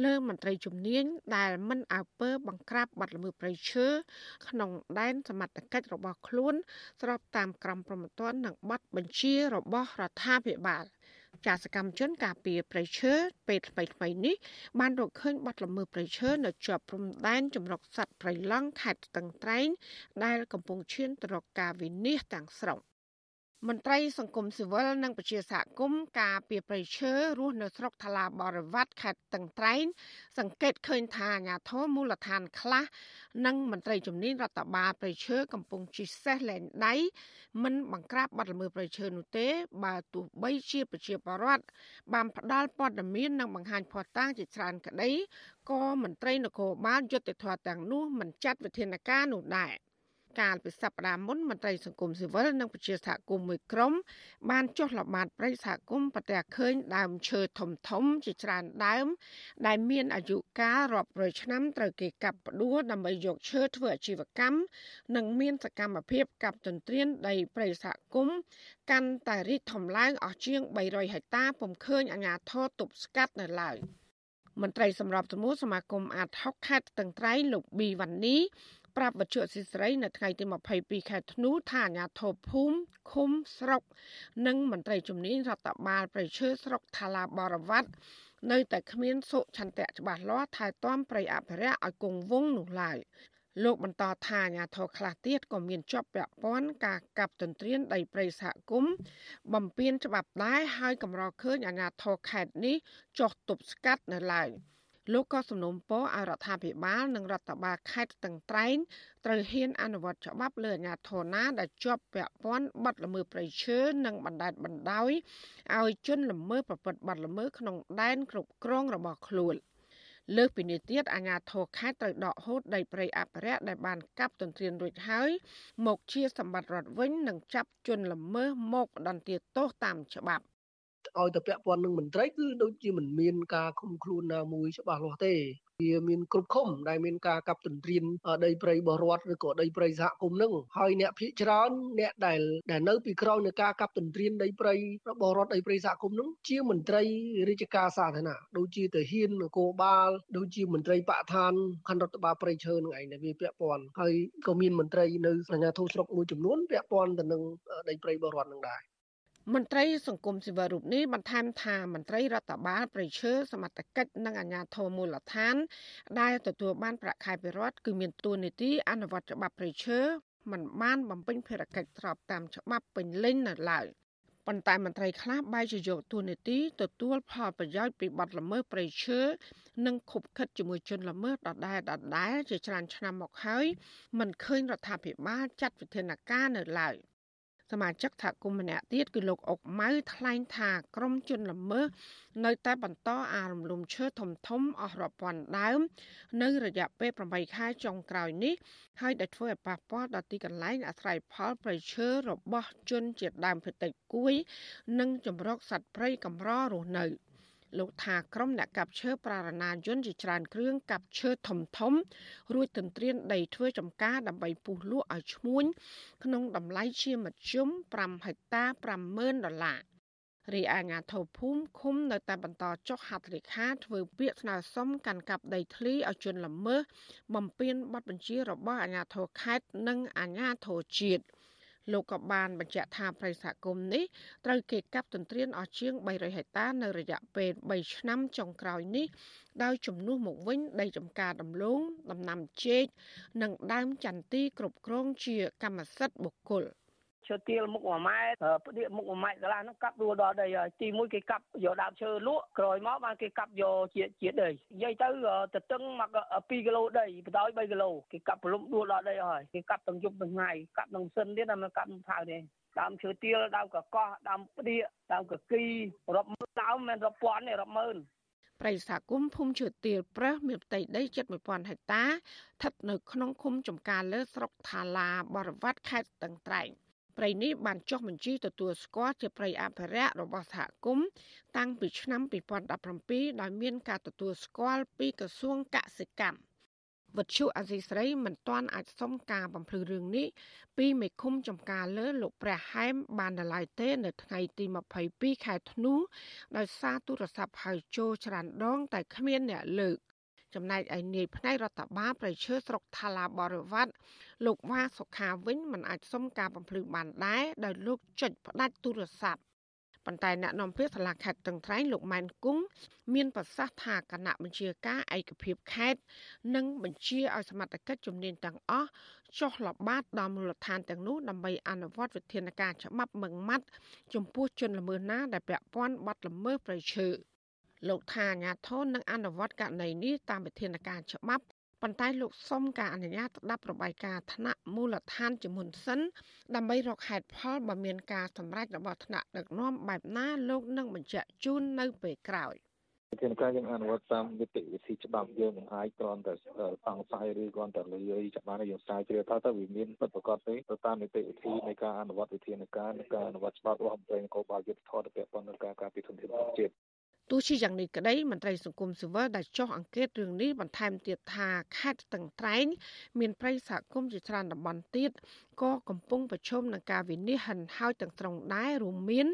លើមន្ត្រីជំនាញដែលមិនអើពើបង្ក្រាបបទល្មើសប្រៃឈើក្នុងដែនសមត្ថកិច្ចរបស់ខ្លួនស្របតាមក្រមព្រហ្មទណ្ឌនិងបទបញ្ជារបស់រដ្ឋាភិបាល។ ចាសកម្មជនការពារប្រៃឈើពេលថ្មីថ្មីនេះបានរកឃើញបាត់ល្មើសប្រៃឈើនៅជាប់ព្រំដែនចម្រុកសត្វប្រៃឡង់ខេត្តស្ទឹងត្រែងដែលកំពុងឈានទៅរកការវិនិច្ឆ័យទាំងស្រុង មន្ត្រីសង្គមស៊ីវិលនិងប្រជាសហគមន៍ការពីប្រៃឈើរស់នៅស្រុកថ្លាបរិវត្តខេត្តតឹងត្រែងសង្កេតឃើញថាអាញាធមមូលដ្ឋានខ្លះនិងមន្ត្រីជំនាញរដ្ឋបាលប្រៃឈើកំពុងជិះសេះលែងដៃមិនបង្ក្រាបបាត់ល្មើសប្រៃឈើនោះទេ បើទោះបីជាប្រជាពលរដ្ឋបានផ្ដាល់ព័ត៌មាននិងបង្ហាញភស្តុតាងជាច្រើនក្តីក៏មន្ត្រីនគរបាលយុត្តិធម៌ទាំងនោះមិនចាត់វិធានការនោះដែរ។ កាលពីសប្តាហ៍មុនមន្ត្រីសង្គមស៊ីវិលនិងប្រជាសហគមន៍មួយក្រុមបានចុះល្បាតព្រៃសហគមន៍ប្រទះឃើញដើមឈើធំធំជាច្រើនដើម ដែលមានអាយុកាលរាប់រយឆ្នាំត្រូវគេកាប់ផ្ដួលដើម្បីយកឈើធ្វើអាជីវកម្មនិងមានសកម្មភាពកាប់ទន្ទ្រានដីព្រៃសហគមន៍កាន់តែរីកធំឡើងអស់ជាង300ហិកតាពុំឃើញអាជ្ញាធរទប់ស្កាត់នៅឡើយមន្ត្រីសម្របសម្រួលសមាគមអាត6ខេត្តតឹងត្រែងលោកប៊ីវ៉ាន់នី ប្រាប់វិទ្យុស៊ីស្រីនៅថ្ងៃទី22ខែធ្នូថាអាញាធរភូមិឃុំស្រុក និងមន្ត្រីជំនាញរដ្ឋបាលប្រៃឈើស្រុកថាឡាបរវត្តនៅតែគ្មានសុឆន្ទៈច្បាស់លាស់ថែទាំប្រៃអភិរក្សឲ្យគង់វង្សនោះឡើយលោកបន្តថាអាញាធរខ្លះទៀតក៏មានជាប់ពាក់ព័ន្ធការកាប់ទន្ទ្រានដីព្រៃសហគមន៍បំពេញច្បាប់ដែរហើយកម្រឃើញអាញាធរខេត្តនេះចោះទប់ស្កាត់នៅឡើយ។ លោកក៏សំណូមពរឲ្យរដ្ឋាភិបាលនិងរដ្ឋបាលខេត្តស្ទឹងត្រែងត្រូវហ៊ានអនុវត្តច្បាប់លើអាជ្ញាធរណាដែលជាប់ពាក់ព័ន្ធបទល្មើសព្រៃឈើនិងបណ្តែតបណ្ដោយឲ្យជនល្មើសប្រព្រឹត្តបទល្មើសក្នុងដែនគ្រប់គ្រងរបស់ខ្លួនលើសពីនេះទៀតអាជ្ញាធរខេត្តត្រូវដកហូតដីព្រៃអភិរក្សដែលបានកាប់ទន្ទ្រានរួចហើយមកជាសម្បត្តិរដ្ឋវិញនិងចាប់ជនល្មើសមកផ្ដន្ទាទោសតាមច្បាប់ ឲ្យទៅពាក់ព័ន្ធនឹងមន្ត្រីគឺដូចជាមិនមានការឃុំខ្លួនណាមួយច្បាស់លាស់ទេវាមានគ្រប់ឃុំដែលមានការកាប់ទន្ទ្រានដីព្រៃបរដ្ឋឬក៏ដីព្រៃសហគមន៍នឹងហើយអ្នកភៀកច្រើនអ្នកដែលដែលនៅពីក្រោយនៃការកាប់ទន្ទ្រានដីព្រៃរបស់រដ្ឋដីព្រៃសហគមន៍នឹងជាមន្ត្រីរាជការសាធារណៈដូចជាទាហាននគរបាលដូចជាមន្ត្រីបកឋានខណ្ឌរដ្ឋបាលព្រៃឈើនឹងឯងដែលវាពាក់ព័ន្ធហើយក៏មានមន្ត្រីនៅសញ្ញាធិស្រុកមួយចំនួនពាក់ព័ន្ធទៅនឹងដីព្រៃបរដ្ឋនឹងដែរ មន្ត្រីសង្គមស៊ីវិលរូបនេះបន្ថែមថាមន្ត្រីរដ្ឋបាលប្រៃឈើសមត្ថកិច្ចនិងអាជ្ញាធរមូលដ្ឋាន ដែលទទួលបានប្រាក់ខែពីរដ្ឋគឺមានទួនាទីអនុវត្តច្បាប់ប្រៃឈើមិនបានបំពេញភារកិច្ចស្របតាមច្បាប់ពេញលេញនៅឡើយប៉ុន្តែមន្ត្រីខ្លះបែរជាយកទួនាទីទទួលផលប្រយោជន៍ពីបទល្មើសប្រៃឈើនិងខុបខិតជាមួយជនល្មើសដដែលដដែលជាច្រើនឆ្នាំមកហើយមិនឃើញរដ្ឋាភិបាលចាត់វិធានការនៅឡើយ។ សមាជិកថាគុំម្នាក់ទៀតគឺលោកអុកម៉ៅថ្លែងថាក្រមជនល្មើសនៅតែបន្តអារំលំឈើធំធំអស់រាប់ពាន់ដើម នៅរយៈពេល8ខែចុងក្រោយនេះហើយដែលធ្វើឲ្យប៉ះពាល់ដល់ទីកន្លែងអាស្រ័យផលប្រៃឈើរបស់ជនជាដើមភេតិចគួយ និងចម្រុកសត្វព្រៃកម្ររស់នៅ។ លោកថាក្រុមអ្នកកាប់ឈើប្រារណាយន្តជាច្រើនគ្រឿងកាប់ឈើធំធំ រួចទន្ទ្រានដីធ្វើចំការដើម្បីពុះលក់ឲ្យឈ្មួញក្នុងតម្លៃជាមធ្យម5ហិកតា50000ដុល្លាររីឯអាជ្ញាធរភូមិឃុំនៅតែបន្តចុះហត្ថលេខាធ្វើពាក្យស្នើសុំកាន់កាប់ដីធ្លីឲ្យជនល្មើសបំពេញបទបញ្ជារបស់អាជ្ញាធរខេត្តនិងអាជ្ញាធរជាតិ លោកក៏បានបញ្ជាក់ថាប្រិយសហគមន៍នេះត្រូវគេកាប់ទន្ទ្រានអស់ជាង300ហិកតានៅរយៈពេល3ឆ្នាំចុងក្រោយនេះដោយជំនួសមកវិញដីចំការដំឡូងដំណាំចេកនិងដើមចន្ទីគ្រប់គ្រងជាកម្មសិទ្ធិបុគ្គល។ ឈើទាលមុខ1ម៉ែត្រផ្ដៀកមុខ1ម៉ែត្រកន្លះហ្នឹងកាប់រួដល់ដីហើយទី1គេកាប់យកដើមឈើលក់ក្រោយមកបានគេកាប់យកជាជាដីនិយាយទៅទៅតឹងមក2គីឡូដីបណ្ដោយ3គីឡូគេកាប់ព្រលំដួលដល់ដីហើយគេកាប់ទាំងយប់ទាំងថ្ងៃកាប់នឹងសិនទៀតតែមិនកាប់នឹងថៅទេដើមឈើទាលដើមកកោះដើមផ្ដៀកដើមកគីរាប់ម៉ឺនដើមមិនរាប់ពាន់ទេរាប់ម៉ឺនប្រិយសហគមន៍ភូមិជឿទៀលប្រះមានផ្ទៃដីជិត1000ហិកតាស្ថិតនៅក្នុងឃុំចំការលើស្រុកថាឡាបរវត្តខេត្តស្ទឹងត្រែង ព្រៃនេះបានចុះបញ្ជីទទួលស្គាល់ជាព្រៃអភិរក្សរបស់សហគមន៍តាំងពីឆ្នាំ2017ដោយមានការទទួលស្គាល់ពីក្រសួងកសិកម្មវត្ថុអាស៊ីស្រីមិនទាន់អាចសុំការបំភ្លឺរឿងនេះពីមេឃុំចំការលើលោកព្រះហែមបានដល់ឡាយទេ នៅថ្ងៃទី22ខែធ្នូដោយសារទូរស័ព្ទហៅចូលច្រើនដង តែគ្មានអ្នកលើក ចំណែកឯនាយផ្នែករដ្ឋបាលប្រៃឈើស្រុកថាឡាបរិវត្តលោកវ៉ាសុខាវិញមិនអាចសុំការបំភ្លឺបានដែរដោយលោកចុចផ្ដាច់ទូរស័ព្ទប៉ុន្តែអ្នកនាំពាក្យសាលាខេត្តតឹងត្រែងលោកម៉ែនគង់មានប្រសាសន៍ថាគណៈបញ្ជាការឯកភាពខេត្តនិងបញ្ជាឲ្យសមត្ថកិច្ចជំនាញទាំងអស់ចុះល្បាតដល់មូលដ្ឋានទាំងនោះដើម្បីអនុវត្តវិធានការច្បាប់មឹងម៉ាត់ចំពោះជនល្មើសណាដែលពាក់ព័ន្ធបទល្មើសប្រៃឈើ លោកថាអាញាធននឹងអនុវត្តករណីនេះតាមវិធានការច្បាប់ប៉ុន្តែលោកសុំការអនុញ្ញាតស្ដាប់របាយការណ៍ថ្នាក់មូលដ្ឋានជាមុនសិនដើម្បីរកហេតុផលបើមានការសម្រេចរបស់ថ្នាក់ដឹកនាំបែបណាលោកនឹងបញ្ជាក់ជូននៅពេលក្រោយវិធានការយើងអនុវត្តតាមនីតិវិធីច្បាប់យើងមិនអាចគ្រាន់តែសង្ស័យឬគ្រាន់តែលយច្បាប់យើងស្រាវជ្រាវថាតើវាមានពិតប្រាកដទេទៅតាមនីតិវិធីនៃការអនុវត្តវិធានការនៃការអនុវត្តច្បាប់របស់អង្គការនគរបាលយុទ្ធធម៌ទៅពាក់ព័ន្ធនឹងការការពិធនធានជាតិ ទោះជាយ៉ាងនេះក្តីមន្ត្រីសង្គមស៊ីវិលដែលចុះអង្កេតរឿងនេះបន្ថែមទៀតថាខេត្តស្ទឹងត្រែង មានប្រិយសហគមន៍ជាច្រើនតំបន់ទៀតក៏កំពុងប្រឈមនឹងការវិនិច្ឆ័យហិនហោចទាំងស្រុងដែររួមមាន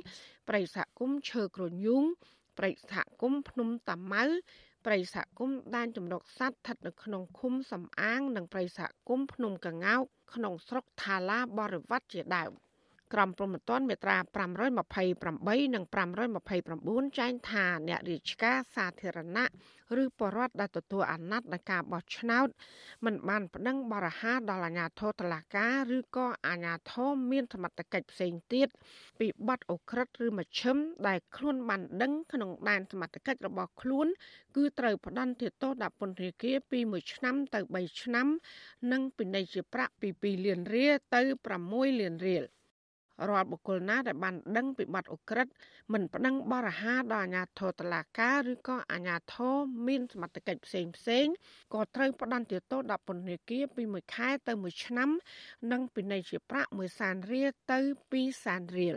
ប្រិយសហគមន៍ឈើក្រញូងប្រិយសហគមន៍ភ្នំតាម៉ៅប្រិយសហគមន៍ដែនចម្រុកសัตว์ស្ថិតនៅក្នុងឃុំសំអាង និងប្រិយសហគមន៍ភ្នំកងោកក្នុងស្រុកថាឡាបរិវត្តជាដើម។ ក្រមព្រហ្មទណ្ឌមាត្រា528និង529ចែងថាអ្នករាជការសាធារណៈឬបរដ្ឋដែលទទួលអាណត្តិនៃការបោះឆ្នោតមិនបានប្តឹងបរិហាដល់អាជ្ញាធរតុលាការឬក៏អាជ្ញាធរមានសមត្ថកិច្ចផ្សេងទៀតពីបទអូក្រិដ្ឋឬមជ្ឈិមដែលខ្លួនបានដឹងក្នុងដែនសមត្ថកិច្ចរបស់ខ្លួន គឺត្រូវផ្តន្ទាទោសដាក់ពន្ធនាគារពី1ឆ្នាំទៅ3ឆ្នាំ និងពិន័យជាប្រាក់ពី2លានរៀលទៅ6លានរៀល រាល់បុគ្គលណាដែលបានដឹងពីបទអ ுக ្រិតមិនប្តឹងបរិហាដល់អាជ្ញាធរតុលាការឬក៏អាជ្ញាធរមានសមត្ថកិច្ចផ្សេងផ្សេងក៏ត្រូវផ្តន្ទាទោសដាក់ពន្ធនាគារពី1ខែទៅ1ឆ្នាំ និងពិន័យជាប្រាក់1សែនរៀលទៅ2សែនរៀល